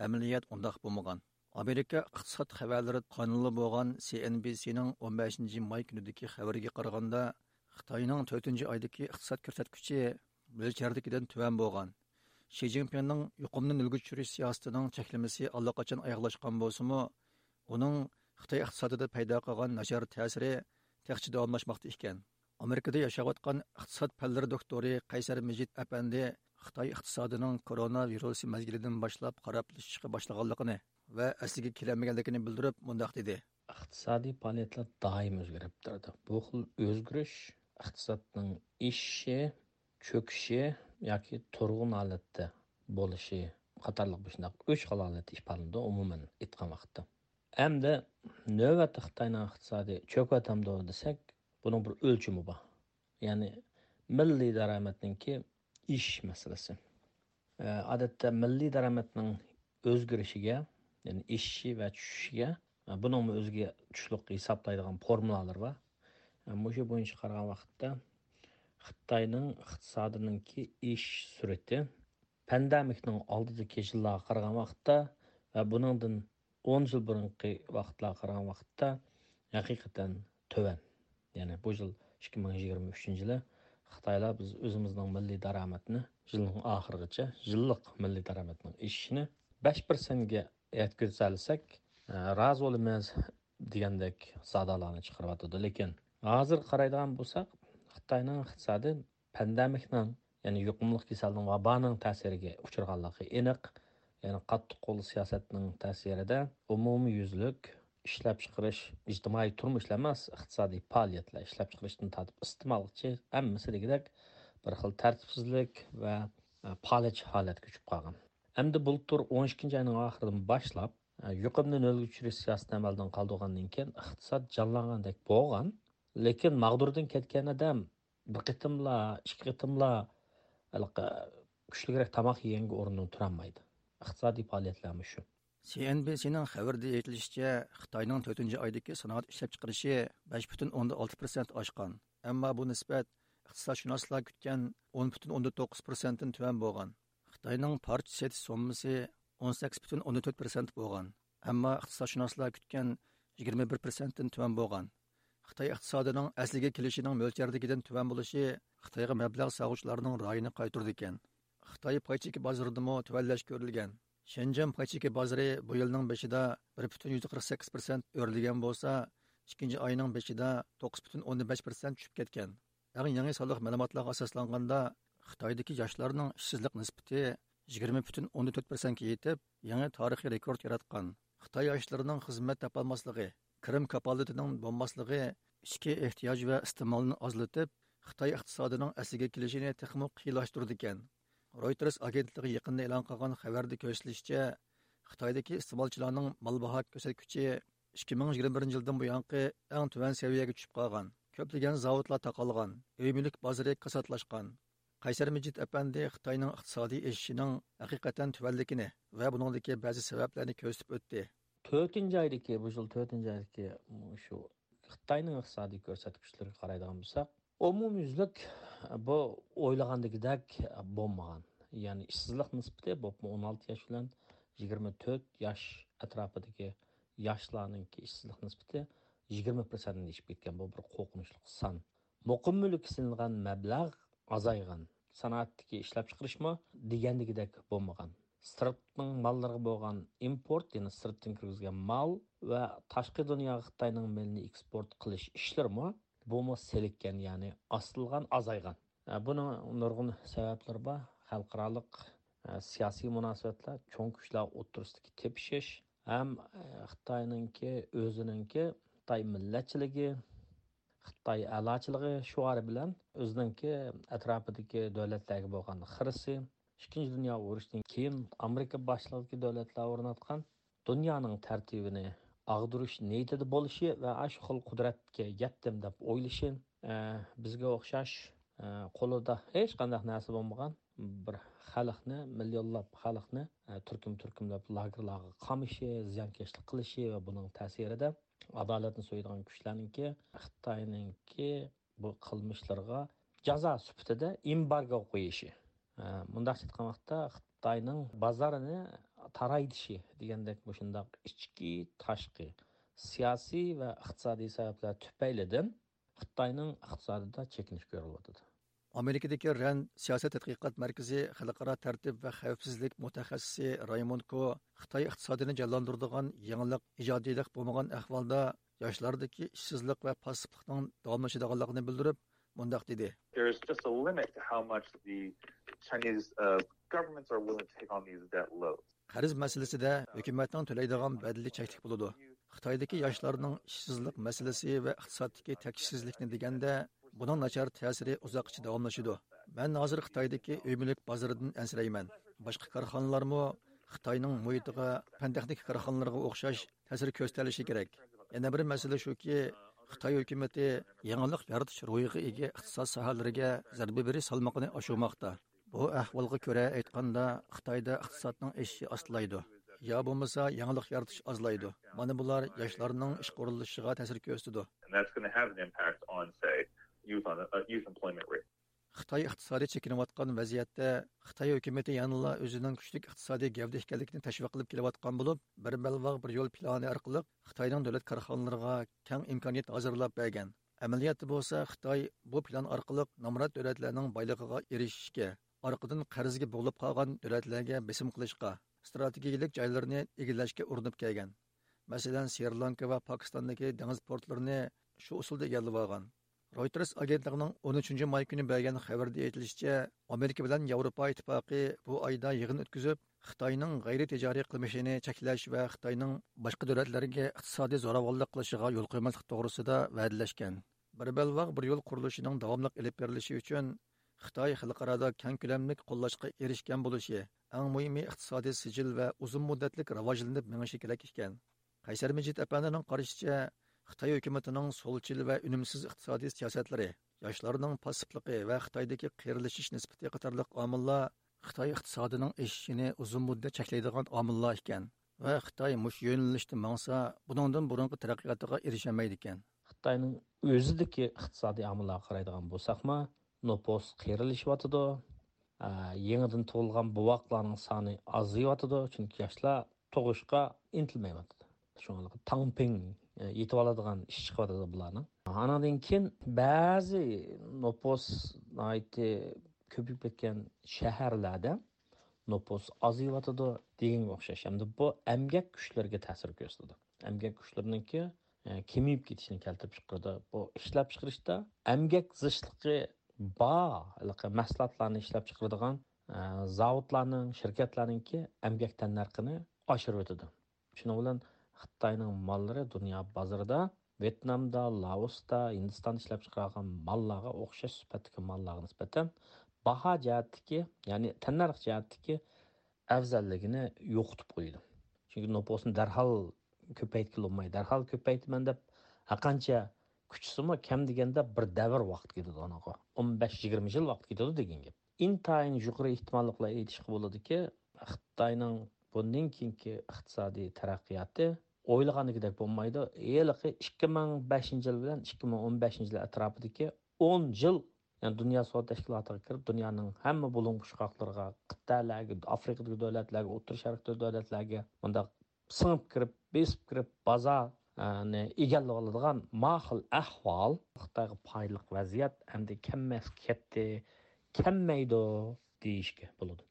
amaliyot undaq bo'lmagan. Amerika iqtisod xabarlari qonunli bo'lgan CNBC'ning 15 may kunidagi xabariga qaraganda, Xitoyning 4 oydagi iqtisod ko'rsatkichi mo'ljaldagidan tuvan bo'lgan. Ши Цзиньпиннің юқымны нүлгі түшіріш сиясатының чекілмесі аллақачан аяқлашқан болсымы, оның Қытай иқтисадыда пайда қылған нашар тәсірі тәқчі давамлашмақты екен. Америкада яшаватқан иқтисад пәлдір докторы Қайсар Межид әпәнді Қытай иқтисадының коронавирусы мәзгіліден башлап қараплышқа башлағанлығыны va asliga kelolmaganligini bildirib mundoq dedi iqtisodiy faoliyatlar doim o'zgarib turadi bu xil o'zgarish iqtisodning eshishi cho'kishi yoki turg'un holatda bo'lishi qatorliq shundoq uch xil holat ifodalanadi umuman aytgan vaqtda. Hamda navbatda xitoyning iqtisodiy cho'kvatamdi desak buning bir o'lchami bor. Ya'ni milliy daromadninki ish masalasi. Odatda milliy daromadning o'zgarishiga ya'ni ishi va tushishiga e, buning o'ziga tushliq hisoblaydigan formulalar bor. E, Shu bo'yicha qaragan vaqtda ish surati pandemikning oldidagi yillarga qaragan vaqtda va buningdan o'n yil burungi vaqtlarga qaragan vaqtda haqiqatan tuvan ya'ni bu yil ikki ming yigirma uchinchi yili xitoylar biz o'zimizning milliy daromadni yilning oxirigacha yillik milliy daromadning ishini besh persentga yetkazsa olsak rozi bo'lamiz degandek sadolarni chiqaryotidi lekin hozir qaraydigan bo'lsak xitoyning iqtisodi pandemikning ya'ni yuqumli kasalning vaboning ta'siriga uchraganligi aniq. Ya'ni qattiq qo'l siyosatning ta'sirida umumiy yuzlik ishlab chiqarish ijtimoiy turmushlar emas iqtisodiy faoliyatlar ishlab chiqarishdan tortib iste'molchi hammasi degidek bir xil tartibsizlik va e, palach holatga tushib qolgan. Endi bultur o'n ikkinchi oyning oxiridan boshlab e, yuqumni nolga tushirish siyosatini amaldan qoldirgandan keyin iqtisod jonlangandek bo'lgan. Lekin mag'durdan ketgan odam bir qitimla ikki qitimla kuchliroq tomoq yeganga o'rnidan turolmaydi iqtisodiy faoliyatlarmi shu CNBC'ning xabarida aytilishicha, Xitoyning 4 oydagi sanoat ishlab chiqarishi 5.6% oshgan. Ammo bu nisbat iqtisodshunoslar kutgan 10.9% dan tuvan bo'lgan. Xitoyning parcha setish sommasi 18.14% bo'lgan. Ammo iqtisodshunoslar kutgan 21% dan tuvan bo'lgan. Xitoy iqtisodining asliga kelishining mo'ljardagidan tuvan bo'lishi Xitoyga mablag' sag'uvchilarning royini qaytirdi ekan. Xitoy paychiki bozoridami tuvanlash ko'rilgan. shenjan paychiki bozori bu yilning beshida 1.48% o'rilgan bo'lsa, ikkinchi oyning beshida 9.15% tushib ketgan. Eng yangi soliq ma'lumotlarga asoslanganda, Xitoydagi yoshlarning ishsizlik nisbati 20.14% ga yetib, yangi tarixiy rekord yaratgan. Xitoy yoshlarining xizmat topolmasligi, kirim kapolatining bo'lmasligi ichki ehtiyoj va iste'molni ozlatib, Xitoy iqtisodining asliga kelishini texmo qiyinlashtirdi ekan. Reuters agentligi yaqinda e'lon qilgan xabarda ko'rsatilishicha, Xitoydagi iste'molchilarning mal baho ko'rsatkichi 2021 yildan buyongi eng tuvan səviyyəyə tushib qolgan. Ko'plagan zavodlar taqalgan, uy mulk bozori kasotlashgan. Qaysar Məcid apandi Xitoyning iqtisodiy eshishining haqiqatan tuvanligini va buningdagi ba'zi sabablarni ko'rsatib o'tdi. 4 oydagi bu yil 4 oydagi shu Xitoyning iqtisodiy ko'rsatkichlariga qaraydigan bo'lsak, umumyuzlik e, bu o'ylagandagidek e, bo'lmagan. Ya'ni ishsizlik nisbati bu 16 yosh bilan 24 yosh atrofidagi yoshlarning ishsizlik nisbati 20 prosentni ishib ketgan. Bu bir qo'rqinchli son muqim mulk silingan mablag' azaygan sanoatdagi ishlab chiqarishmi degandagidek bo'lmagan. Sirtning mollariga bo'lgan import ya'ni sirtdan kirgizgan mol va tashqi dunyoga xitoyning milini eksport qilish ishlarmi bumi selikkan ya'ni osilgan azaygan buni nurg'un sabablar bor xalqaroliq siyosiy munosabatlar cho'ng kuchlar o'tirisidagi tepishish ham xitoyninki o'zininki xitoy millatchiligi xitoy a'lochiligi shuari bilan o'zininki atrofidagi davlatlarga bo'lgan xirsi ikkinchi dunyo urushidan keyin amerika boshlig'idagi davlatlar o'rnatgan dunyoning tartibini ag'dirish niyatida bo'lishi va shu xil qudratga yetdim deb o'ylashi e, bizga o'xshash e, qo'lida hech qanday narsa bo'lmagan bir xalqni millionlab xalqni e, turkum turkumlab lagerlarga qamishi ziyonkashlik qilishi va buning ta'sirida adolatni so'yadigan kuchlarniki xitoyninki bu qilmishlarga jazo sifatida embargo qo'yishi. Bundoqcha aytgan vaqtda xitoyning bozorini taraydishi degandek shundoq ichki tashqi siyosiy va iqtisodiy sabablar tufaylidan xitoyning iqtisodida chekinish ko'rilyotidi amerikadagi ran siyosat tadqiqot markazi xalqaro tartib va xavfsizlik mutaxassisi raymonko xitoy iqtisodini jonlantiradigan yangilik ijodiylik bo'lmagan ahvolda yoshlardagi ishsizlik va passivlikning davomlashadiganligini bildirib mundoq dedi there is just a limit to how much the Chinese uh, governments are willing to take on these debt loads. qarz masalasida hukumatning to'laydigan badli cheklik bo'ladi xitoydagi yoshlarning ishsizlik masalasi va iqtisoddagi taksizlikni deganda buning nachar ta'siri uzoqcha davomlashadi man hozir xitoydagi uy mulk bozoridan ansirayman boshqa korxonalarmi xitoyning muhitiga fan korxonalarga o'xshash ta'sir ko'rsatilishi kerak. Yana bir masala shuki xitoy hukumati yangilik yaratish ro'yiga ega iqtisod sohalariga zarba berish salmoqini oshirmoqda Bu әхвалга күрә әйткәндә, Хитаида икътисадның эше аслайды. Я bo'lmasa yangilik яратыш азлайды. Mana bular yoshlarning ish qurilishiga ta'sir күрсәтү. Xitoy iqtisodiy chekinayotgan vaziyatda Xitoy hukumati yanada o'zining kuchlik iqtisodiy gavda ekanligini tashviq qilib kelayotgan bo'lib, bir balvaq bir yo'l plani orqali Xitoyning davlat korxonalariga keng imkoniyat hozirlab bergan. Amaliyoti bo'lsa Xitoy bu plan orqali nomrod davlatlarning boyligiga erishishga orqadan qarzga bo'g'ilib qolgan davlatlarga besim qilishga strategiyalik joylarni egallashga urinib kelgan masalan sri lanka va pokistondagi dengiz portlarini shu usulda egallab olgan Reuters agentligining 13 may kuni bergan xabarda aytilishicha, Amerika bilan Yevropa ittifoqi bu oyda yig'in o'tkazib, xitoyning g'ayri tijoriy qilmishini cheklash va xitoyning boshqa davlatlarga iqtisodiy zo'ravonlik qilishiga yo'l qo'ymaslik to'g'risida va'dalashgan bir balvoq bir yo'l qurilishining davomli ilib berilishi uchun xitoy xalqaroda keng ko'lamlik qo'llashga erishgan bo'lishi eng muhimi iqtisodiy sijil va uzun muddatlik rivojlanib minishi kerak ekan. Qaysar mijid apandining qarashicha xitoy hukumatining so'lchil va unumsiz iqtisodiy siyosatlari yoshlarning passivligi va xitoydagi qiyrilishish nisbati qatorliq omillar xitoy iqtisodining o'sishini uzun muddat cheklaydigan omillar ekan va xitoy mush yo'nalishda mangsa buningdan burungi taraqqiyotiga erishamaydi ekan. Xitoyning o'zidagi iqtisodiy omillarga qaraydigan bo'lsaqmi nopos qiyrilishyotidi yangidan tug'ilgan buvoqlarning soni ozayotidi chunki yoshlar tug'ishga intilmayotidi shunga tangping yetib oladigan ish chiqyotidi bularni anadan keyin ba'zi nopos ko'payib ketgan shaharlarda nopos ozayotidi deganga o'xshash hamda bu amgak kuchlarga ta'sir ko'rsatadi amgak kuchlarniki kemiyib ketishini keltirib chiqardi bu ishlab chiqarishda amgak zichligi bor mahsulotlarni ishlab chiqaradigan e, zavodlarning shirkatlarningki amgakdan tannarxini oshirib o'tadi. Shuning bilan xitoyning mollari dunyo bozorida vyetnamda laosda hindistonda ishlab chiqargan mollarga o'xshash sifatdagi mollarga nisbatan baho jihatdiki ya'ni tannarx jihatdagi afzalligini yo'qotib qo'ydi. Chunki noposni darhol ko'paytgili bo'lmaydi darhol ko'paytaman deb qancha kuchsimi kam deganda bir davr vaqt ketadi anaqa o'n besh yigirma yil vaqt ketadi degan gap. Intayin yuqori ehtimolliklar aytishga bo'ladiki xitoyning bundan keyingi iqtisodiy taraqqiyoti o'ylaganidek bo'lmaydi. Eliqi ikki ming beshinchi yil bilan ikki ming o'n beshinchi yil atrofidagi o'n yil yani dunyo savdo tashkilotiga kirib dunyoning hamma bo'lim qushqoqlariga qit'alarga afrikadagi davlatlarga o'rta sharqdagi davlatlarga bunda singib kirib besib kirib bozorni egallab oladigan mahil ahvol xitoyga payliq vaziyat endi kammas ketdi kammaydi deyishga bo'ladi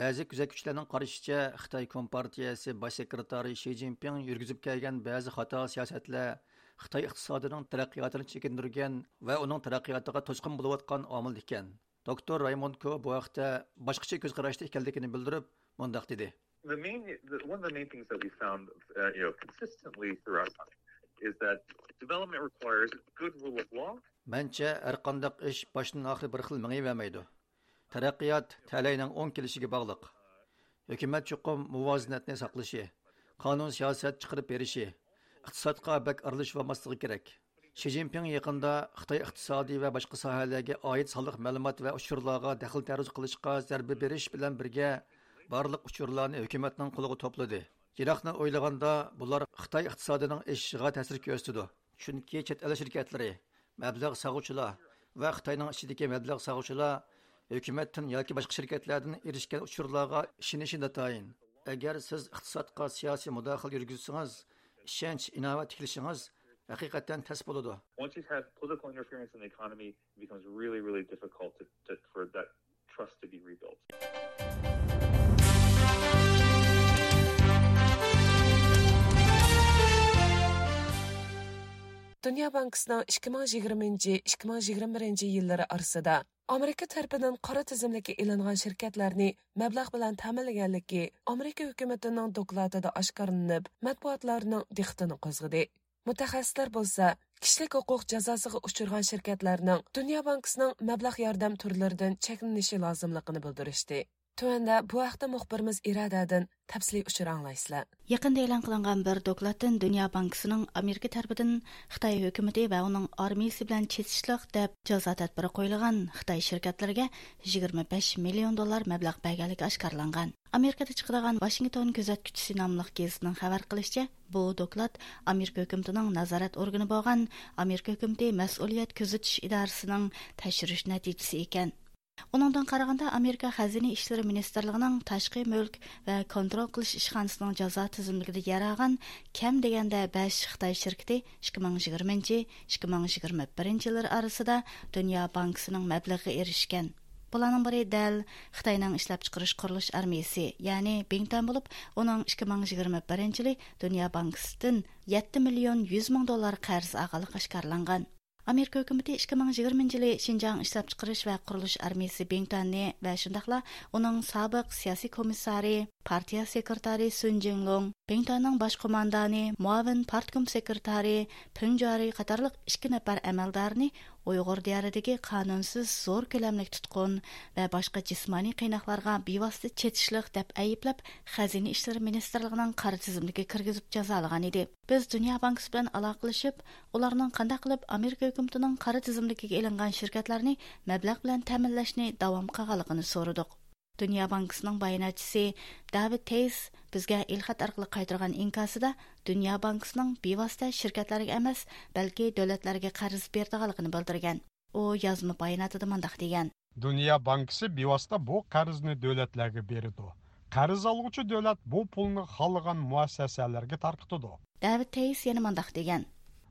ba'zi kuzatuvchilarning qarashicha xitoy kompartiyasi bosh sekretari shi zinpin yurgizib kelgan ba'zi xato siyosatlar xitoy iqtisodining taraqqiyotini chekindirgan va uning taraqqiyotiga to'sqin bo'layotgan omil ekan doktor raymond ko bu haqda boshqacha ko'z qarashda ekanligini bildirib mundoq dedi the main the, one of the main things that we found, uh, you know, consistently throughout time is that development requires good rule of law. Менчә һәр кандак эш башдан ахыр бер хил миңе бәмәйди. Тараҡҡият тәләйнең оң килешигә бағлыҡ. Хөкүмәт чуҡым мувазинатны саҡлашы, ҡанун сиясәт чыҡырып бериши, иҡтисадҡа бәк аралашып алмаслығы кәрәк. Ши Цзиньпин яҡында Хытай иҡтисади ва башҡа саһәләргә аид салыҡ мәғлүмат ва учурларга дәхил тәрүз ҡылышҡа зәрбә бериш билан бергә Барлық учурларны hökümetнең құлығы топлады. Иракны ойлағанда, бұлар Қытай иктисадының эшшига тәсир көрсәтүде. Чөнки чет эл şirketләре, мәбләг сагучылар ва Хытайның ичидәге мәбләг сагучылар яки башка şirketләрдән erişкен учурларга ишенеше датайын. Әгәр сіз иктисадка сиясәт мудахил йөргизсәңез, ишенч инава тиклишеңез haqiqatdan tas bo'ladi. Once. Dünya Bankasının 2020-2021 yillari orasida Amerika tarafidan qora tizimlikka ilingan shirkatlarni mablag' bilan ta'minlaganligi Amerika hukumatining dokladida oshkorlanib, matbuotlarning diqqatini qo'zg'adi. Mutaxassislar bo'lsa, kishilik huquq jazosiga uchirgan shirkatlarning Dunyo bankasining mablag' yordam turlaridan cheklanishi lozimligini bildirishdi. Төәндә бу вакытта мөхбирimiz Ирададан тәфсилий учур аңлайсызлар. Якында элан кылынган бер докладтан Дөнья банкысының Америка тарафыдан Хытай хөкүмәте ва аның армиясе белән чечишлек дип җәза тәдбири коелган Хытай şirketләргә 25 миллион доллар мәбләг бәйгәнлеге ашкарланган. Америкада чыгарылган Washington күзәткүчесе намлы гезитнең хабар кылышча, бу доклад Америка хөкүмәтенең назарат органы булган Америка хөкүмәте мәс'улият күзәтүш идарәсенең тәшриш нәтиҗәсе икән. Оныңдан қарағанда Америка Хазина ишләре министрлыгының ташқи мүлк ва контроль кылыш ишханасының жаза тизимлигидә яраган кем дегенде 5 Хытай şirkәте 2020-2021 еллар арасында Дөнья банкысының мәбләгы erişкен. Буларның бірі дәл Хытайның эшләп чыгарыш курылыш армиясе, яғни Бингтан болып, оның 2021 елы Дөнья банкысыдан 7 миллион 100 мең доллар карз агылык ашкарланган. Amerika hökuməti 2020 жылы Шинжаң эшләп чыгарыш ва курылыш армиясе Бентанны ва шундыйлар оның сабық сиясәт комиссары партия секретари Сун Джинлонг, Пингтонның баш команданы, муавин партком секретари Пинг Жари қатарлық 2 нәфәр әмәлдарны Уйгыр дияридәге канунсыз зор көләмлек тоткын ва башка җисмани кыйнакларга бевасты четишлек дип әйепләп, Хәзинә эшләре министрлыгының кары тизимлеге киргизеп җәзалаган иде. Без Дөнья банкасы белән алакалашып, уларның кандай кылып Америка хөкүмәтенең кары тизимлегегә эленгән şirketләрне мәбләг белән тәэминләшне дәвам кылганлыгын сорадык. Дөнья банкысының баянатчысы Давид Тейс бізге илхат арқылы қайтарған инкасыда Дөнья банкысының бейвасыта шіркетлерге емес, бәлки дәүләтләргә қарыз бердіғалығын білдірген. О язмы баянатыды мандақ деген. Дөнья банкысы бейвасыта бұл қарызны дәүләтләргә береді. Қарыз алуучы дәүләт бұл пулны халыған муассәсәләргә тарқытыды. Давид Тейс яны мандақ деген.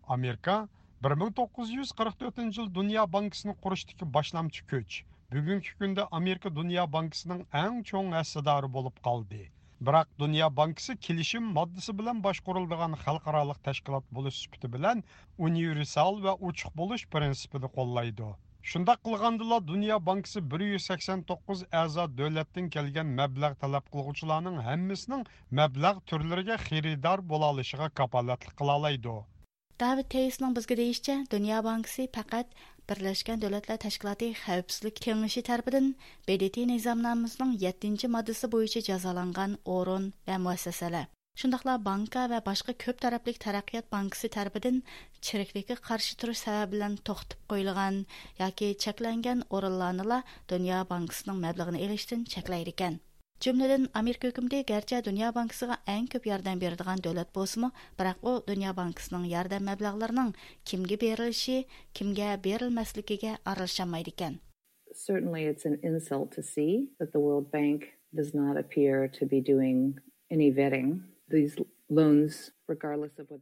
Америка 1944 жыл Dunyo bankasini qurishdagi boshlamchi kuch bugungi kunda amerika dunyo bankisining eng cho'ng assadori bo'lib qoldi biroq dunyo bankisi kelishim moddasi bilan boshqariladigan xalqaroliq tashkilot bo'lish sifati bilan universal va ochiq bo'lish prinsipini qo'llaydi shundoq qilgandila dunyo bankisi bir yuz sakson to'qqiz a'zo davlatdan kelgan mablag' talab qilg'uvchilarning hammasining mablag' turlariga xaridor bo'la olishiga kapolatlik qila oladi david faqat Birleşken Devletler Teşkilatı Xavfsizlik Kengeşi tarafından BDT nizamnaməsinin 7-ci maddəsi boyunca cəzalanğan orun muassasalar. müəssisələr Şundaqla banka ve başka köp taraflik Tərəqqiyat Bankası tərəfindən çiriklikə qarşı turuş səbəbi bilan to'xtatib qo'yilgan yoki çəklənən orunlarını Dünya Bankasının mablag'ini elişdən çəkləyir ekan. Cümlədən Amerika hökuməti gərçə Dünya Bankasıga ən köp yardım beradigan dövlət bolsunmu, biroq u Dünya Bankasının yardım məbləğlərinin kimga berilishi, kimga berilmasligiga aralashmaydi ekan. Certainly it's an insult to see that the World Bank does not appear to be doing any vetting. These loans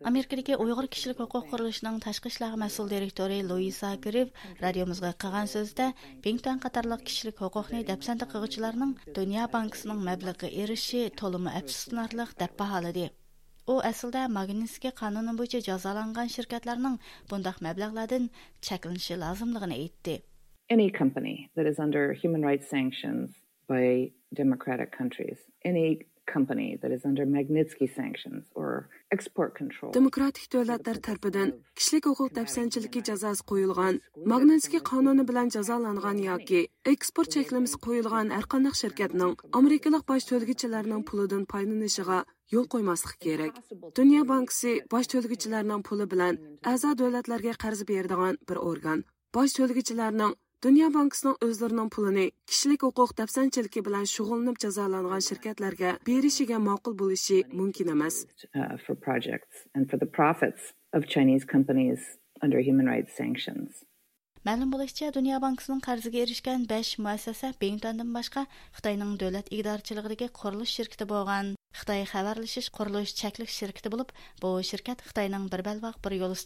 amerikadagi uyg'ur kishilik huquq qurilishining tashqi ishlar mas'ul direktori luisa griff radiomizga qilgan so'zida pingtan qatorliq kishilik huquqni dapsanda qig'ichilarning dunyo bankisining mablag'i erishi to'limi afsusnarliq deb baholadi u aslida magnitskiy qonuni bo'yicha jazolangan shirkatlarning bundaq mablag'lardan chaklanishi lozimligini aytdi any company that is under human rights sanctions by democratic countries any Demokratik davlatlar tarafidan kishilik huquq dafsanchiligi jazosi qo'yilgan, Magnitsky qonuni bilan jazolangan yoki eksport cheklamasi qo'yilgan har qanday shirkatning amerikalik bosh to'lgichilarning pulidan foydalanishiga yo'l qo'ymaslik kerak. Dunyo bankisi bosh to'lgichilarning puli bilan a'zo davlatlarga qarz beradigan bir organ. Bosh to'lgichilarning Dünya Bankasının özlərinin pulunu kişilik hüquq dəfsənçiliki bilan şug'ullanib jazolangan shirkatlarga berishiga ma'qul bo'lishi mumkin emas. Uh, for projects and for the profits of Chinese companies under human rights sanctions. Мәлім болышча, Дүния Банкысының қарзыға ерішкен 5 müəssəsə Бейнтандың башқа Қытайның дөләт идарчылығыдагы құрылыш şirkəti болған Xitay xəbərləşiş quruluş çəklik şirkəti болып, bu şirkət Xitayның bir bəlvaq bir yol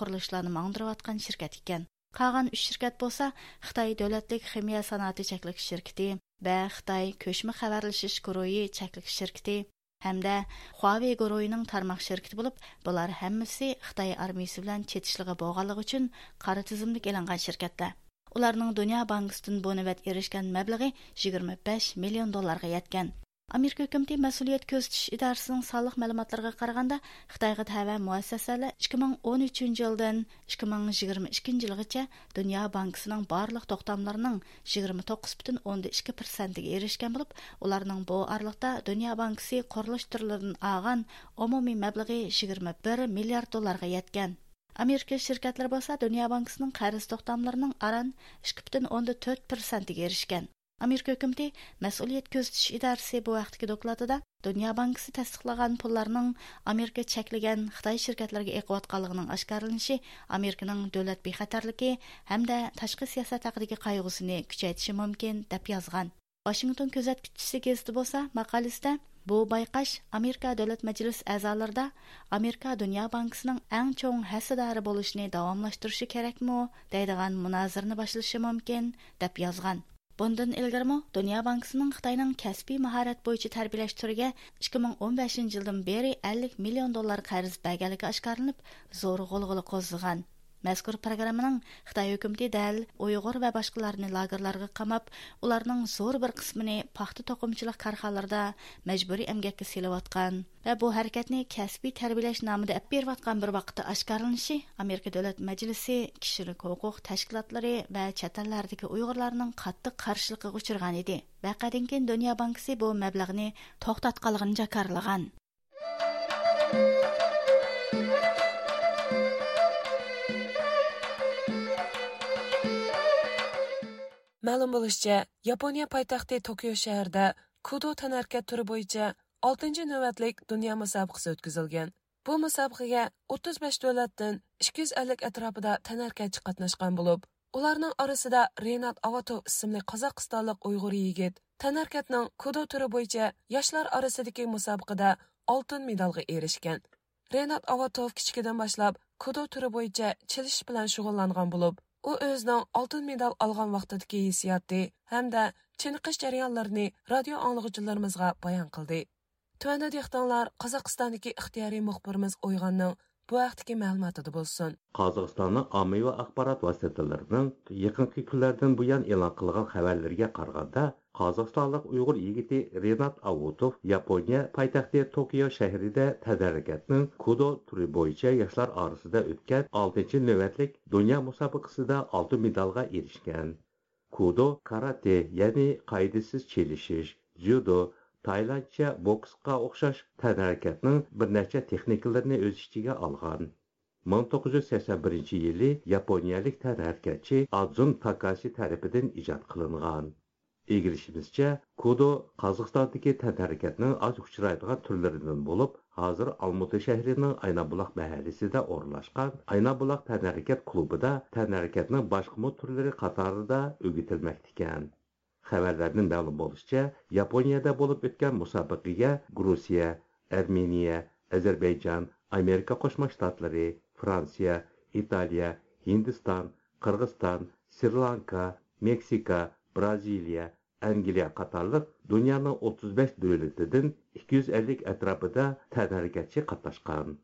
quruluşlarını mağdırıb atqan şirkət ekan. Қалған үш шіркәт болса, Қытай дәулетлік химия санаты чәклік шіркеті бә Қытай көшмі хабарлашыш гуройы чәклік шіркеті hamda Huawei guruhining tarmoq shirkiti bo'lib, bular hammasi Xitoy armiyasi bilan chetishligi bo'lganligi uchun qora tizimlik e'longan shirkatlar. Ularning Dunyo bankidan bu navbat erishgan mablag'i 25 миллион долларға yetgan. Америка үкіметі мәсъулият көзтіш идарысының салық мәліматларға қарғанда Қытайғы тәвә мؤәссәсәләр 2013 жылдан 2022 елгача Дүния банкысының барлық токтамларының 29,2% ге эрешкән болып, оларының бұл арлықта Дүния банкысы корылыш түрлерін аған омуми мәбліғи 21 миллиард долларға еткен. Америка şirketler болса, Дүния банкысының қарыз тоқтамларының аран 2,4% ге эрешкән. Америка hökuməti Məsuliyyət Gözlətiş İdarəsi bu vaxtki dokladında Dünya Bankası təsdiqlagan pullarning Amerika çəkləyən Xitay şirkətlərinə eqiyotqanlığının aşkarlanışı Amerikanın dövlət bexatarlığı hamda tashqi siyosat haqidagi qayg'usini kuchaytirishi mumkin deb yozgan. Washington kuzatkichisi gazeti bo'lsa maqolasida bu bayqash Amerika Davlat Majlis a'zolarida Amerika Dunyo bankasining eng cho'ng hassadori bo'lishini davomlashtirishi kerakmi deydigan munozirni boshlashi mumkin deb yozgan. Bundan ilgirmi Dünya Bankasının Xitayning kasbiy mahorat bo'yicha tarbiyalash turiga 2015 yildan beri 50 million dollar qarz berganligi oshkorlanib, zo'r g'ulg'ula qo'zg'agan. Мәзкур программаның Қытай хөкүмәте дәл ойғыр ва башкаларны лагерларга қамап, уларның зор бір кысмын пахта токымчылык кархаларда мәҗбүри әмгәккә селеп аткан ва бу хәрәкәтне кәсби тәрбияләш намында әп берип аткан бер вакытта ашкарланышы Америка дәүләт мәҗлесе кишилек хукук тәшкилатлары ва чаталлардагы уйгырларның қатты каршылыгы учырган еді Вакыттан кин Дөнья банкысы бұл мәбләгне токтатканлыгын жакарлаган. Мәлім болышча, Япония пайтақты Токио шәһәрдә Кудо тәнәркәт түрі бойынша 6-нчы нөвәтлек дөнья мусабакасы өткізілген. Бу мусабакага 35 дәүләттән 250 atrofida tanarkatchi qatnashgan bo'lib ularning orasida renat avato ismli qozog'istonlik uyg'ur yigit tanarkatning Кудо turi bo'yicha yoshlar orasidagi musobaqada oltin медалга erishgan. renat avatov kichkidan boshlab Кудо turi bo'yicha чилиш bilan shug'ullangan bo'lib u o'zining oltin medal olgan vaqtidagi hissiyoti hamda chiniqish jarayonlarini radio anglag'uchilarimizga bayon qildi. Tuanda dehqonlar qozog'istondagi ixtiyoriy muxbirimiz o'yg'onning bu vaqtdagi ma'lumotida bo'lsin qozog'istonning ommaviy axborot vositalarining yaqinqi kunlardan buyon e'lon qilgan xabarlarga qaraganda qozog'istonlik uyg'ur yigiti renat avutov yaponiya poytaxti tokio shahrida tadarigatning kudo turi bo'yicha yoshlar orasida o'tgan oltinchi navbatlik dunyo musobaqasida oltin medalga erishgan kudo karate ya'ni qoidasiz chelishish dzyudo Taylandca boksqa oxşaş tənərəkətinin bir neçə texnikalarını öz içigə alğan. 1981 yili Yaponiyalik tənərəkətçi Adzun Takashi tərəfindən icad qılınğan. İgilişimizcə, Kudo Qazıqistandakı tənərəkətinin az uçuraydigan türlərindən olub, hozir olmaota shahrining aynabulaq mahallasida o'rnashgan aynabulaq tanharakat klubida tanharakatning boshqa turlari qatorida o'gitilmakdikan xəbərlərinin məlum olunca, Yaponiyada olub ötən müsabiqəyə Gruziya, Ermeniya, Azərbaycan, Amerika Qoşma Ştatları, Fransiya, İtaliya, Hindistan, Qırğızstan, Sri-Lanka, Meksika, Braziliya, Angliya qatarlıq dünyanın 35 dövlətindən 250 ətrafında tənhərəkətçi qatnaşqan.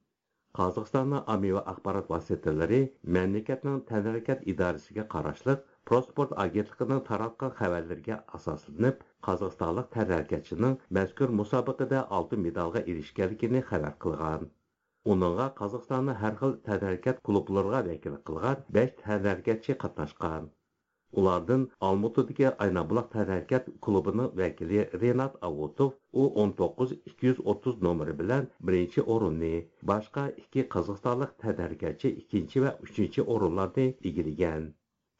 Qazaxıstanın AMİ və axbarat vasitələri məmləkətin tənhərəkət idarəsinə qarışlıq Prosport agentligining taratgan xabarlarga asoslanib, Qazaxstonlik tənhərəkətçinin mazkur musobaqada oltin medalga erishganligini xabar qilgan. Uningga Qozog'istonni har xil tənhərəkət klublarına vakil qilgan 5 tənhərəkətçi qatnashgan. Ulardan Almutudagi Aynabulaq tədərkət klubunun vəkili Renat Avutov u 19-230 nomeri bilan birinchi o'rinni, boshqa ikki qozog'istonlik tadharkatchi ikkinchi va uchinchi o'rinlarni egallagan.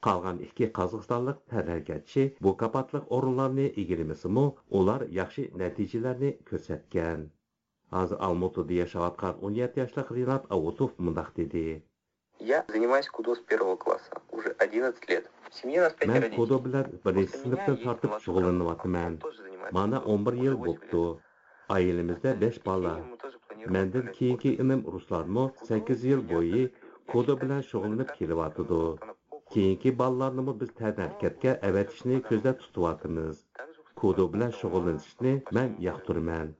Қалған екі Қазақстанлық тәрәргәтші бұлкапатлық орынларыны игілімісімі олар яқшы нәтижелеріні көрсәткен. Аз жашап яшаватқан 17 яшлық Ринат Аутов мұндақ деді. Я занимаюсь кудо с первого класса, уже 11 лет. Нас пятеро Мен кудо білән бірінші сыныптан тартып шұғылынып атымен. Мана 11 ел болыпты. Айылымызда 5 бала. Məndən keyinki inim Ruslanmo 8 ел бойы кудо kodo bilan келіп kelyotdi. Keyingi bolalarni biz tadqiqotga avatishni ko'zda tutyapmiz. Kodo bilan shug'ullanishni men yoqtiraman.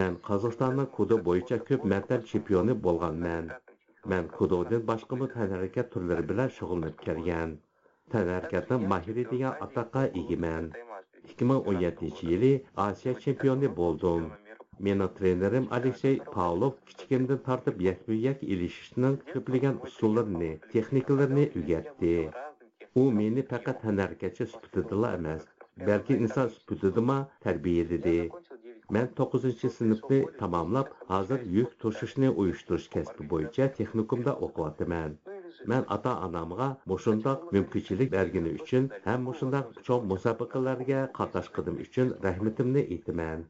Men Qozog'istonning kodo bo'yicha ko'p marta chempioni bo'lganman. Men kododan boshqa tadqiqot turlari bilan shug'ullanib kelgan. tadqiqotni mahiri degan ataqqa egiman 2017 yili osiyo chempioni bo'ldim meni trenerim aleksey pavlov kichikimdan tortib yakbuyak ilishishning ko'plagan usullarini texnikalarini o'rgatdi u meni faqat tanarkachi sifatidala emas balki inson sifatidama tarbiyaladi men to'qqizinchi sinfni tamomlab hozir yuk to'shishni uyushtirish kasbi bo'yicha texnikumda o'qiyapman Мен ата-анамға мұшындақ мүмкіншілік бергені үшін, һәм мұшындақ чоң мұсабақаларга қаташқыдым үшін рәхметімні етімен.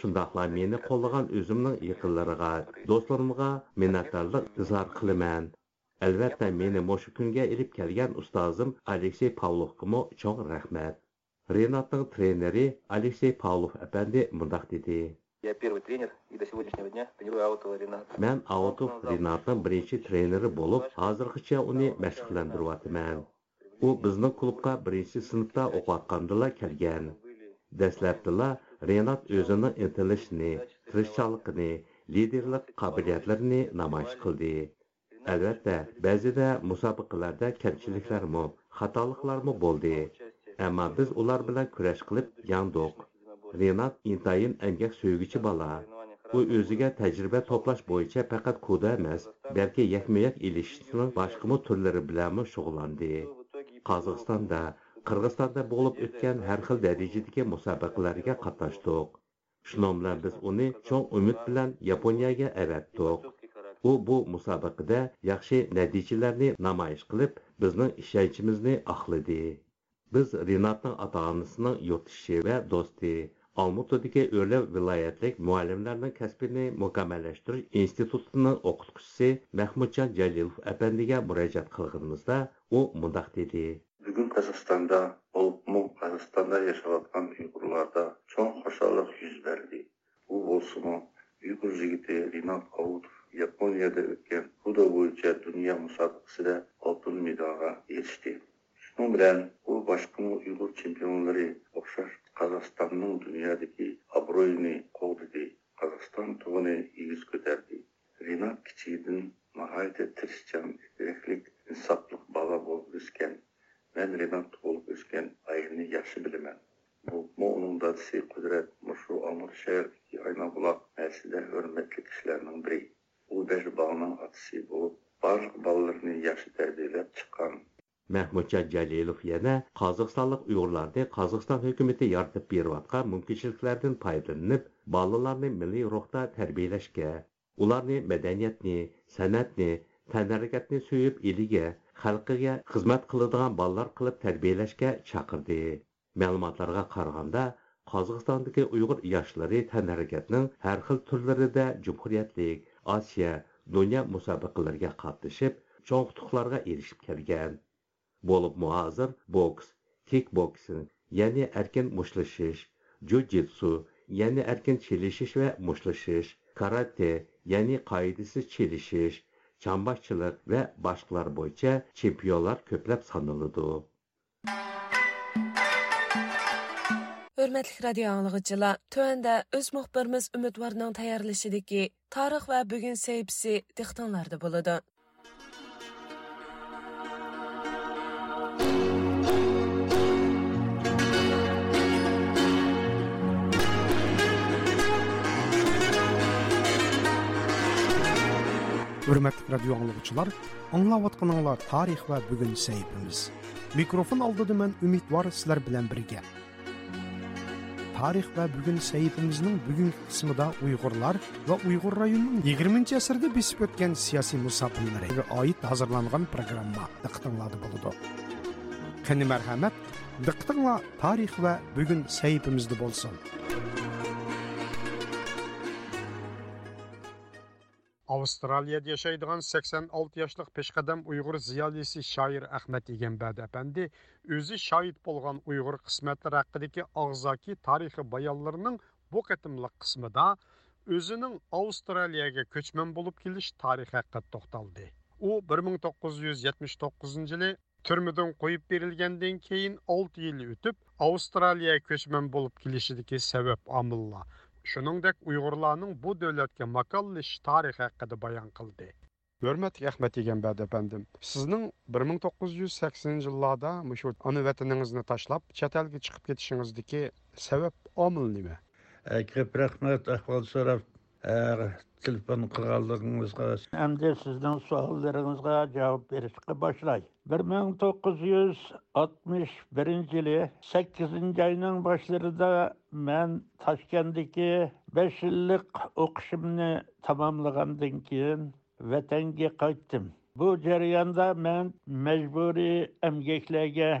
Шындақла мені қолыған өзімнің yaqinlariga, do'stlarimga minnatdorlik izhor qilaman. Albatta meni mushu kunga ilib kelgan ustozim Aleksey Pavlovga cho'ng rahmat. Renatning treneri Aleksey Pavlov apandi mundaq dedi. Я первый тренер и до сегодняшнего дня тренирую Аутова Рената. Мен Аутов Ренатның birinchi treneri bo'lib, hozirgacha uni mashqlantiryapman. U bizning klubga birinchi sinfda o'qiyotgandila kelgan. Dastlabdila Renat o'zining intilishini, tirishchanligini, liderlik qobiliyatlarini namoyish qildi. albatta ba'zida musobaqalarda kamchiliklarmi xatoliklarmi bo'ldi ammo biz ular bilan kurash qilib yangdiq renat intayin emgak so'yguchi bola u o'ziga tajriba to'plash bo'yicha faqat koda emas balki yakma yak ilishishning boshqa turlari bilanmi shug'ullandi qozog'istonda qirg'izistonda bo'lib o'tgan har xil darajadagi musobaqalarga qatnashdik shuning bilan biz uni cho'ng umid bilan yaponiyaga avatdiq u bu musobaqada yaxshi natijalarni namoyish qilib bizning ishonchimizni oqladi. Biz rinatning ota onasining yurtishi va do'sti olmutudagi o'rlab viloyatlik muallimlarning kasbini mukammallashtirish institutining o'qituvchisi mahmudjon jalilov apandiga murojaat qilganimizda u mundoq dedi Бүгін Қазақстанда, ол мұң Қазақстанда яшаватқан ұйғырларда чоң қошалық жүз берді. Бұл болсымы ұйғыр жігіті Ринат Қауытов Японияда өткен Куда бойынша дүния мұсабақасыда алтын медалға ерішті. Шының білән, ол башқын ұйғыр чемпионлары оқшаш Қазақстанның дүниядегі абыройыны қолдыды. Қазақстан тұғыны егіз көтерді. Ринат кичейдің мағайды тірісчан, ерекілік, инсаплық бала болып өскен. Mən revant olub öskən ayını yaxşı bilməm. Doğma onun dacısı Qudrət Muşu Amur şəhərdəki Aynabulaq məhsildə hörmətli kişilərinin biri. O Bəcbağının atısı olub, barlıq ballarını yaxşı tərbiyələb çıxan. Məhmudcan Cəlilov yenə Qazaxstanlıq Uyğurlarda Qazaxstan hökuməti yardıb beriyotqan mümkünçiliklərdən faydalanıb, balalarını milli ruhda tərbiyələşkə, ularni mədəniyyətni, sənətni, tənərəkətni süyüb eliyə, xalqiga xizmat qiladigan ballar qilib tərbiyələşkə çaqırdı. Məlumatlara qarğanda Qazıqistandakı Uyğur yaşları tənərəkətinin hər xil türlərində Cumhuriyyətlik, Asiya, dünya müsabiqələrə qatnashib, çoğ tutuqlarga erişib kelgan. Bo'lib muhozir boks, kickboksing, ya'ni erkin mushtlashish, jiu-jitsu, ya'ni erkin chelishish va mushtlashish, karate, ya'ni qoidasiz chelishish, chambaşçılar ve başqalar boyunca çempionlar köpləb sanılıdı. Hörmətli radio anlıqçılar, tövəndə öz müxbirimiz Ümidvarının tayarlışıdakı tarix və bugün səhifəsi diqqətinizdə болады. Hürmetli radyo anlıqçılar, anlavatqanыңlar tarix və bugün səhifimiz. Mikrofon aldıdı mən ümidvar sizlər bilən birgə. Tarix və bugün səhifimizin bugün qismida Uyğurlar və Uyğur rayonunun 20-ci əsrdə besib ötən siyasi musafirlərə aid hazırlanğan proqramma diqqətinizdə buludu. Qani mərhəmət, diqqətinizlə tarix və bugün səhifimizdə bolsun. Австралияда яшәйдиган 86 яшлық пешқадам ұйғыр зиялесі шайыр Әхмәт Игәнбәд әпәнди өзі шаһит болған ұйғыр кысмәтләре хакындагы ағзаки тарихы баялларының бу кытымлык кысмында өзінің Австралияға көчмен болып келіш тарихы хакында тоқталды. О, 1979 жылы түрмідің қойып берілгенден кейін 6 ел өтіп, Австралия көчмен болып килешидәге сәбәп амылла. Shuningdek uyg'urlarning bu davlatga makonlish tarixi haqida bayon qildi. Hurmatli ahmad egambad apandim sizning bir ming to'qqiz yuz saksoninchi yillarda shu ona vataningizni tashlab chet elga chiqib ketishingizdagi sabab omil nima? Ko'p rahmat ahvol so'rab telefon qilganligingizga endi sizning savollaringizga javob berishga boshlay bir ming to'qqiz yuz oltmish birinchi yili sakkizinchi oyning boshlarida man toshkentdagi besh yillik o'qishimni tamomlagandan keyin vatanga qaytdim. Bu jarayonda man majburiy emgaklarga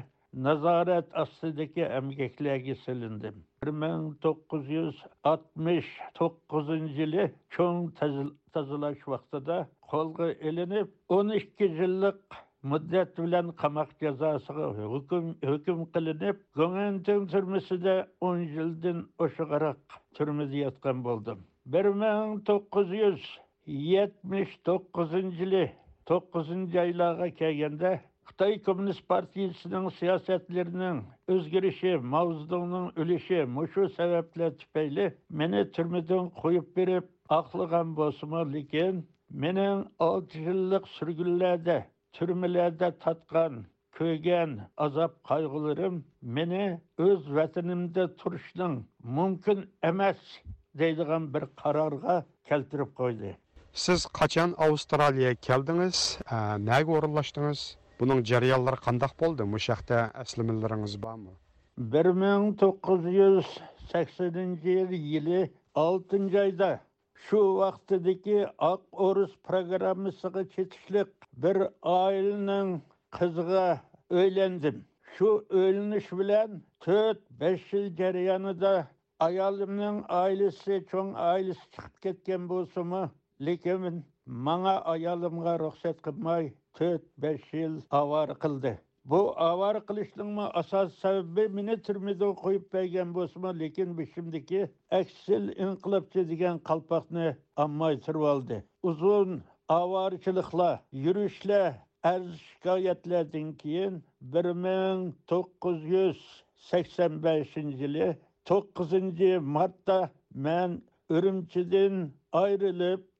nazorat ostidagi emgaklarga silindim 1969 жылы чоң тазалаш вақтыда қолғы елініп, 12 жылық мұддет білен қамақ жазасыға үкім, үкім қылынып, ғоңентің түрмісі де 10 жылдың ұшығарақ түрмізі етқен болдым. 1979 жылы 9 айлаға кәгенде Қытай Коммунист партиясының саясәтлерінің өзгеріші, мауыздығының үлеші мұшу сәбәплі түпейлі мені түрмеден қойып беріп, ақлыған босымы лекен, менің 6 жыллық сүргілләді, түрмелерді татқан, көген азап қайғыларым мені өз вәтінімді тұрышның мүмкін әмәс deydigan bir qarorga keltirib qo'ydi siz qachon avstraliyaga keldingiz naga o'rinlashdingiz Бұның жариялары қандақ болды? Мұшақта әсілімілеріңіз ба мұ? 1980 yılı 6. айда şu vaxtidagi Ақ Орыс programmasiga bir oilaning qiziga өйлендім. Şu o'ylanish bilan 4-5 yil jarayonida ayolimning аялымның cho'ng oilasi chiqib ketgan bo'lsa-mu, lekin маңа ayolimga ruxsat qilmay to'rt besh yil avora qildi bu avora qilishning asos sababi meni turmada qo'yib bergan bo'lsimi lekin bishimdiki aksil inqilobchi degan qalpoqni olmay turib oldi uzun avorichiliklar yurishlar arz shikoyatlardan keyin bir ming to'qqiz yuz sakson beshinchi yili to'qqizinchi martda man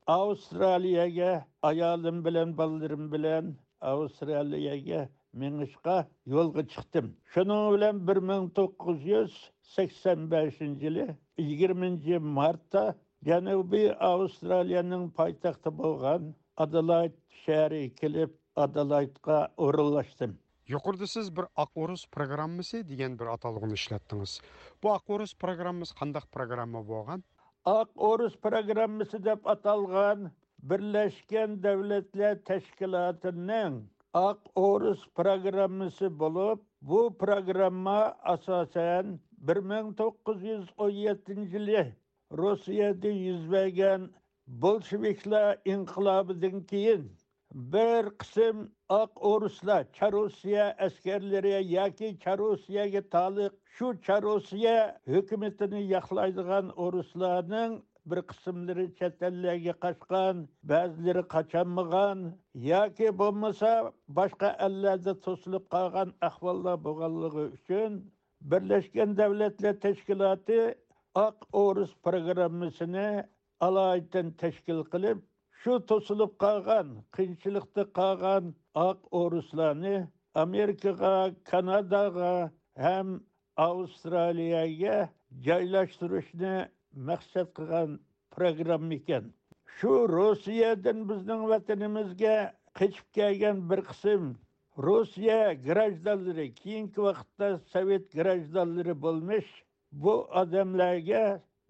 Австралияға аялым білен, балаларым білен Австралияға менішқа жолға шықтым. Шының білен 1985 жылы 20 мартта Janubiy Австралияның poytaxti болған Adelaide shahri келіп Adelaide-ga o'rinlashdim. Yuqorida siz bir Aq бір programmasi bir atalg'ini ishlatdingiz. Bu Aq Orus programmasi qandaq programma bo'lgan? Ақ-Орыс программасы деп аталған Бирлешкен Дәүләтләр Тәшкилатының Ақ-Орыс программасы болып, бұл программа асосан 1917 елда Россиядә йөз булган большевиклар кейін, bir qism oq o'rislar charusiya askarlari yoki charusiyaga taalluq shu charusiya hukumatini yoqlaydigan o'rislarning bir qismlari chet ellarga qochgan ba'zilari qocholmagan yoki bo'lmasa boshqa ellarda to'silib qolgan ahvollar bo'lganligi uchun birlashgan davlatlar tashkiloti oq o'ris programmasini alohida tashkil qilib shu to'silib qolgan qiyinchilikda qolgan oq o'rislarni amerikaga kanadaga ham avstraliyaga joylashtirishni maqsad qilgan programma ekan. Shu rossiyadan bizning vatanimizga qochib kelgan bir qism rossiya grajdanlari keyingi vaqtda sovet grajdanlari bo'lmish bu odamlarga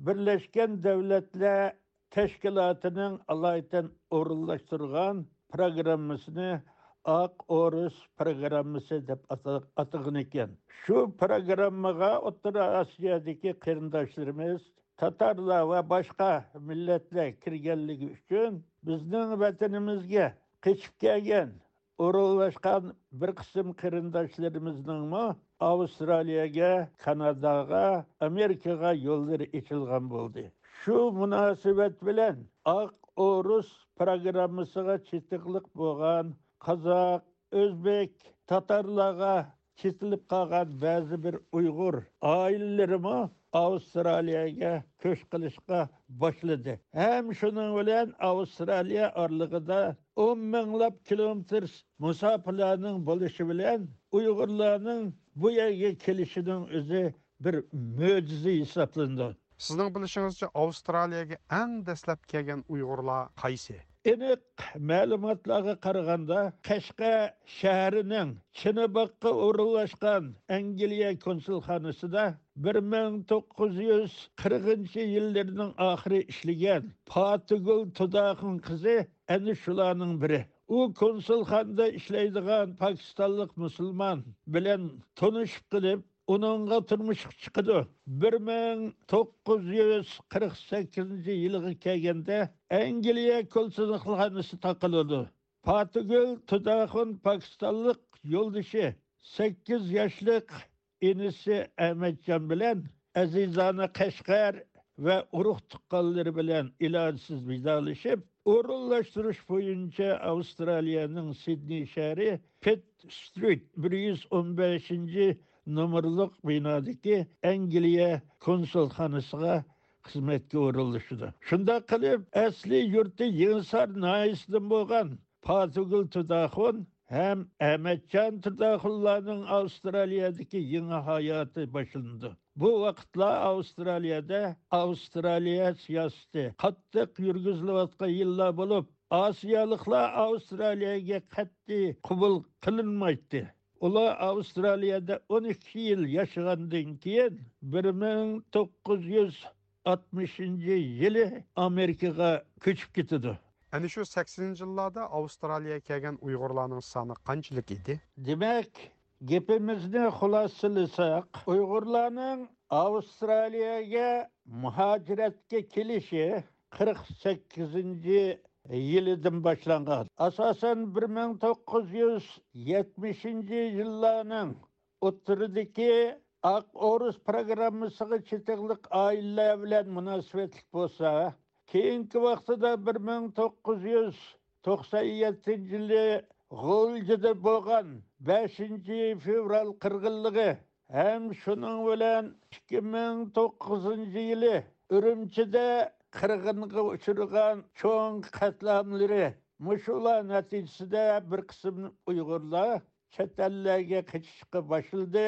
birlashgan davlatlar təşkilatının alaytən orunlaşdırğan программасыны Ақ орыс программасы деп атыған екен. Шу программаға Оттыр Асиядегі қирындашларымыз татарлар ва башқа милләтләр киргәнлеге үшін біздің ватанымызға қичіп келген оралашқан бір қысым қиырындашларымыздың ма Австралияға, Канадаға, Америкаға жолдары ечілген болды. Шу münasebet bilen Ақ-Орус программасыға читиклик болған қазақ, өзбек, татарларға читилип қалған бәзі бір ұйғыр айылларымы Австралияға көш қылышқа башлады. Әм шуның білән Австралия арлығыда 10 мыңлап километр мұсапырларның болышы білән ұйғырларның бұл жерге келішінің өзі бір мөжізі Сіздің kelgan Австралияға qaysi дәсләп келген ұйғырлар қайсы? Энек мәліматларға қарағанда angliya konsulxonasida bir ming Англия консулханасында 1940 yillarning oxiri ishlagan potigul Tudaqın qizi ana shularning biri. u konsulxonda ishlaydigan pokistonlik musulmon bilan tunishib qilib uningga turmushga chiqidi bir ming to'qqiz yuz qirq sakkizinchi yilga kelganda angliya konsulxonasi taqiladi patugul tudaxun pokistonlik yo'ldoshi sakkiz yoshlik inisi ahmadjon bilan azizona qashqar va urug' tuqqanlari bilan ilojsiz vidolashib o'rinlashtirish bo'yicha avstraliyaning sidney shahri pet street bir nomerliq binodagi angliya konsulxonasiga xizmatga o'rilishidir shundoq qilib asli yurti yingsar noisidan bo'lgan Fatugul Tudaxun ham Ahmadjon Tudaxullarning Avstraliyadagi yangi hayoti boshlandi. Bu vaqtlar Avstraliyada Avstraliya siyosati qattiq yurgizilayotgan yillar bo'lib, Osiyoliklar Avstraliyaga qat'iy qabul qilinmaydi. Ular Avstraliyada 12 yil yashagandan keyin 1960-yili Amerikaga ko'chib ketadi. Әні шу 80 жылларда Австралия келген ұйғырларның саны қанчылық еді? Демек, gapimizni xulosalасақ, Uyg'urlarning Avstraliyaga muhojiratga kelishi 48 yilidan башланған асасан бір мың тоғыз жүз жетпісінші ақ орыс программасыға шетелдік айла білән мұнасибетлік болса кейінгі вақытыда 1997 жылы ғұлжыда болған 5 феврал қырғынлығы әм шұның білән 2009 жылы үрімшіде qirg'inga uchragan cho'ng qatlamlari mushular natijasida bir qism Uyg'urlar chet ellarga qochishga boshildi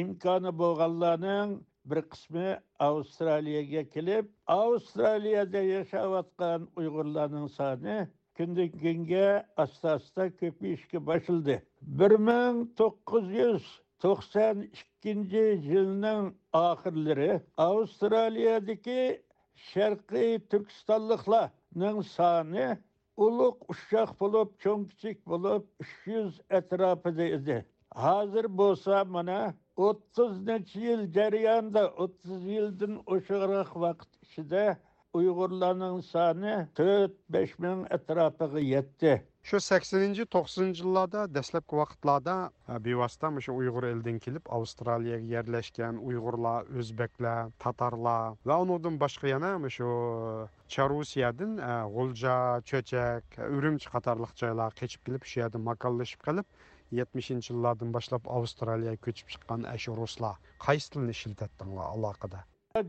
imkoni bo'lganlarning bir qismi Avstraliyaga kelib, Avstraliyada yashayotgan Uyg'urlarning soni kundan kunga asta-asta ko'payishga boshildi bir ming to'qqiz yuz to'qson ikkinchi yilning oxirlari Avstraliyadagi Şərqi Türkistanlıqlarının sani uluq uşaq bulub, çömçik bulub 300 ətrafıda idi. Hazır bolsa mana 30 neçə il cəriyanda 30 ildən oşuraq vaxt içində Uyg'urlarning soni 4-5 ming atrofiga yetdi. Shu 80-90 yillarda dastlabki vaqtlarda bevosita shu Uyg'ur eldan kelib Avstraliyaga yerlashgan Uyg'urlar, o'zbeklar, tatarlar va undan boshqa yana shu Charusiyadan G'ulja, Cho'chak, Urumchi qatorliq joylar qochib kelib shu yerda makonlashib qolib 70 yillardan boshlab Avstraliyaga ko'chib chiqqan ashu ruslar qaysi tilni ishlatdinglar aloqada?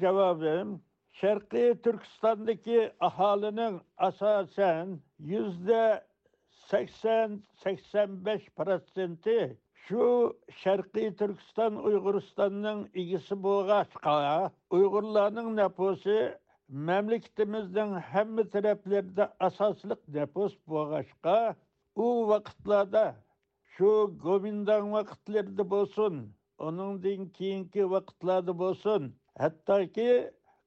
Javobim Шарқи-Түркістандық ахалының асасен 80-85 проценті шу Шарқи Түркістан Уйғырстанның игісі болға шыға, Уйғырланың нәпосы мәмлекетіміздің әмі тәрәплерді асаслық нәпос болға шыға, у вақытлада шу Гоминдан вақытлерді болсын, оның дейін кейінкі вақытлады болсын, әттәке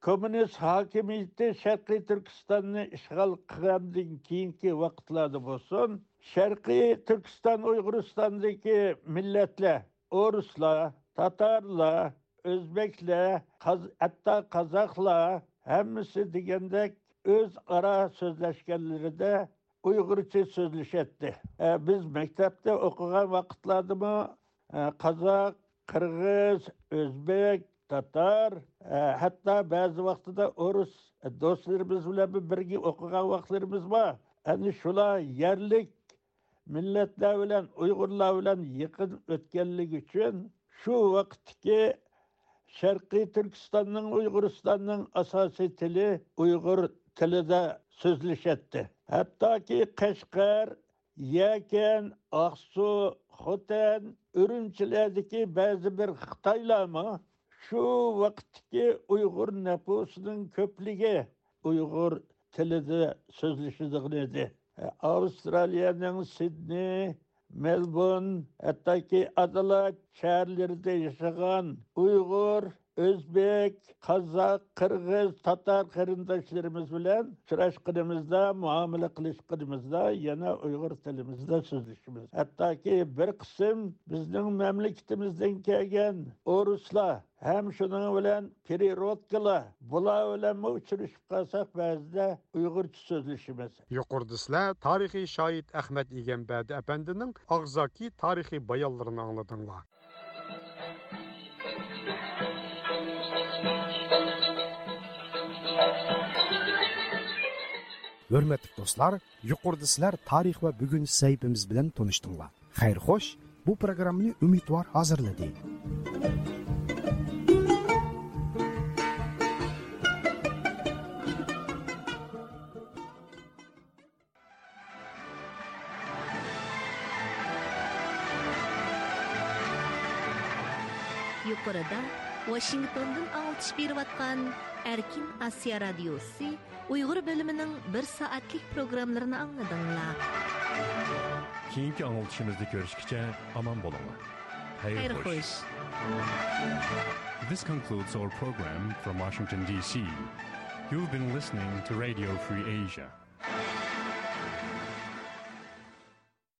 Komünist hakimiyeti Şərqi Türkistan'ı işgal qıramdan keyinki vaqtlarda bolsun, Şərqi Türkistan Uyguristandaki milletler, Oruslar, Tatarlar, Özbekler, Kaz hatta Kazaklar hepsi degende öz ara sözleşkenleri de Uygurca sözleşetti. E, biz mektepte okuyan vakitlerde mi e, Kazak, Kırgız, Özbek, tatar e, hatto ba'zi vaqtida o'rus e, do'stlarimiz bilan birga o'qigan vaqtlarimiz bor. Ana shular yerlik millatlar bilan uyg'urlar bilan yaqin o'tganligi uchun shu vaqtdagi sharqiy turkistonning uyg'uristonning asosiy tili uyg'ur tilida so'zlashyapti hattoki qashqar yakan oqsu xotan urumchilardagi ba'zi bir xitoylarmi shu vaqtdagi uyg'ur nafusining ko'pligi uyg'ur tilida so'zlashadigan edi avstraliyaning sidney melburn hattoki adalat shaharlarida yashagan uyg'ur o'zbek qozoq qirg'iz tatar qarindoshlarimiz bilan uchrashqinimizda muomala qilishqinimizda yana uyg'ur tilimizda so'zlashimiz hattoki bir qism bizning mamlakatimizdan kelgan o'rislar Hem şunun bilen Pirirotgila, bula bilen mi uçuruşup kalsak bəzdə Uyğurcu sözlüşümüz. Yuqurdisla tarihi şahit Ahmet İgəmbədi əpəndinin ağzaki tarihi bayanlarını anladınlar. Hürmetli dostlar, yuqorda sizlar tarix va bugun saytimiz bilan tanishdinglar. Xayr xo'sh, bu programmani umidvor hozirladi. Yuqorida Washingtondan аңлатыш беріп атқан Erkin Asiya Radyosu Uyghur bölümünün bir saatlik programlarını anladыңlar. Keyinki anlatışımızda görüşkice aman bolunlar. Hayır, Hayır hoş. hoş. This concludes our program from Washington, D.C. You've been listening to Radio Free Asia.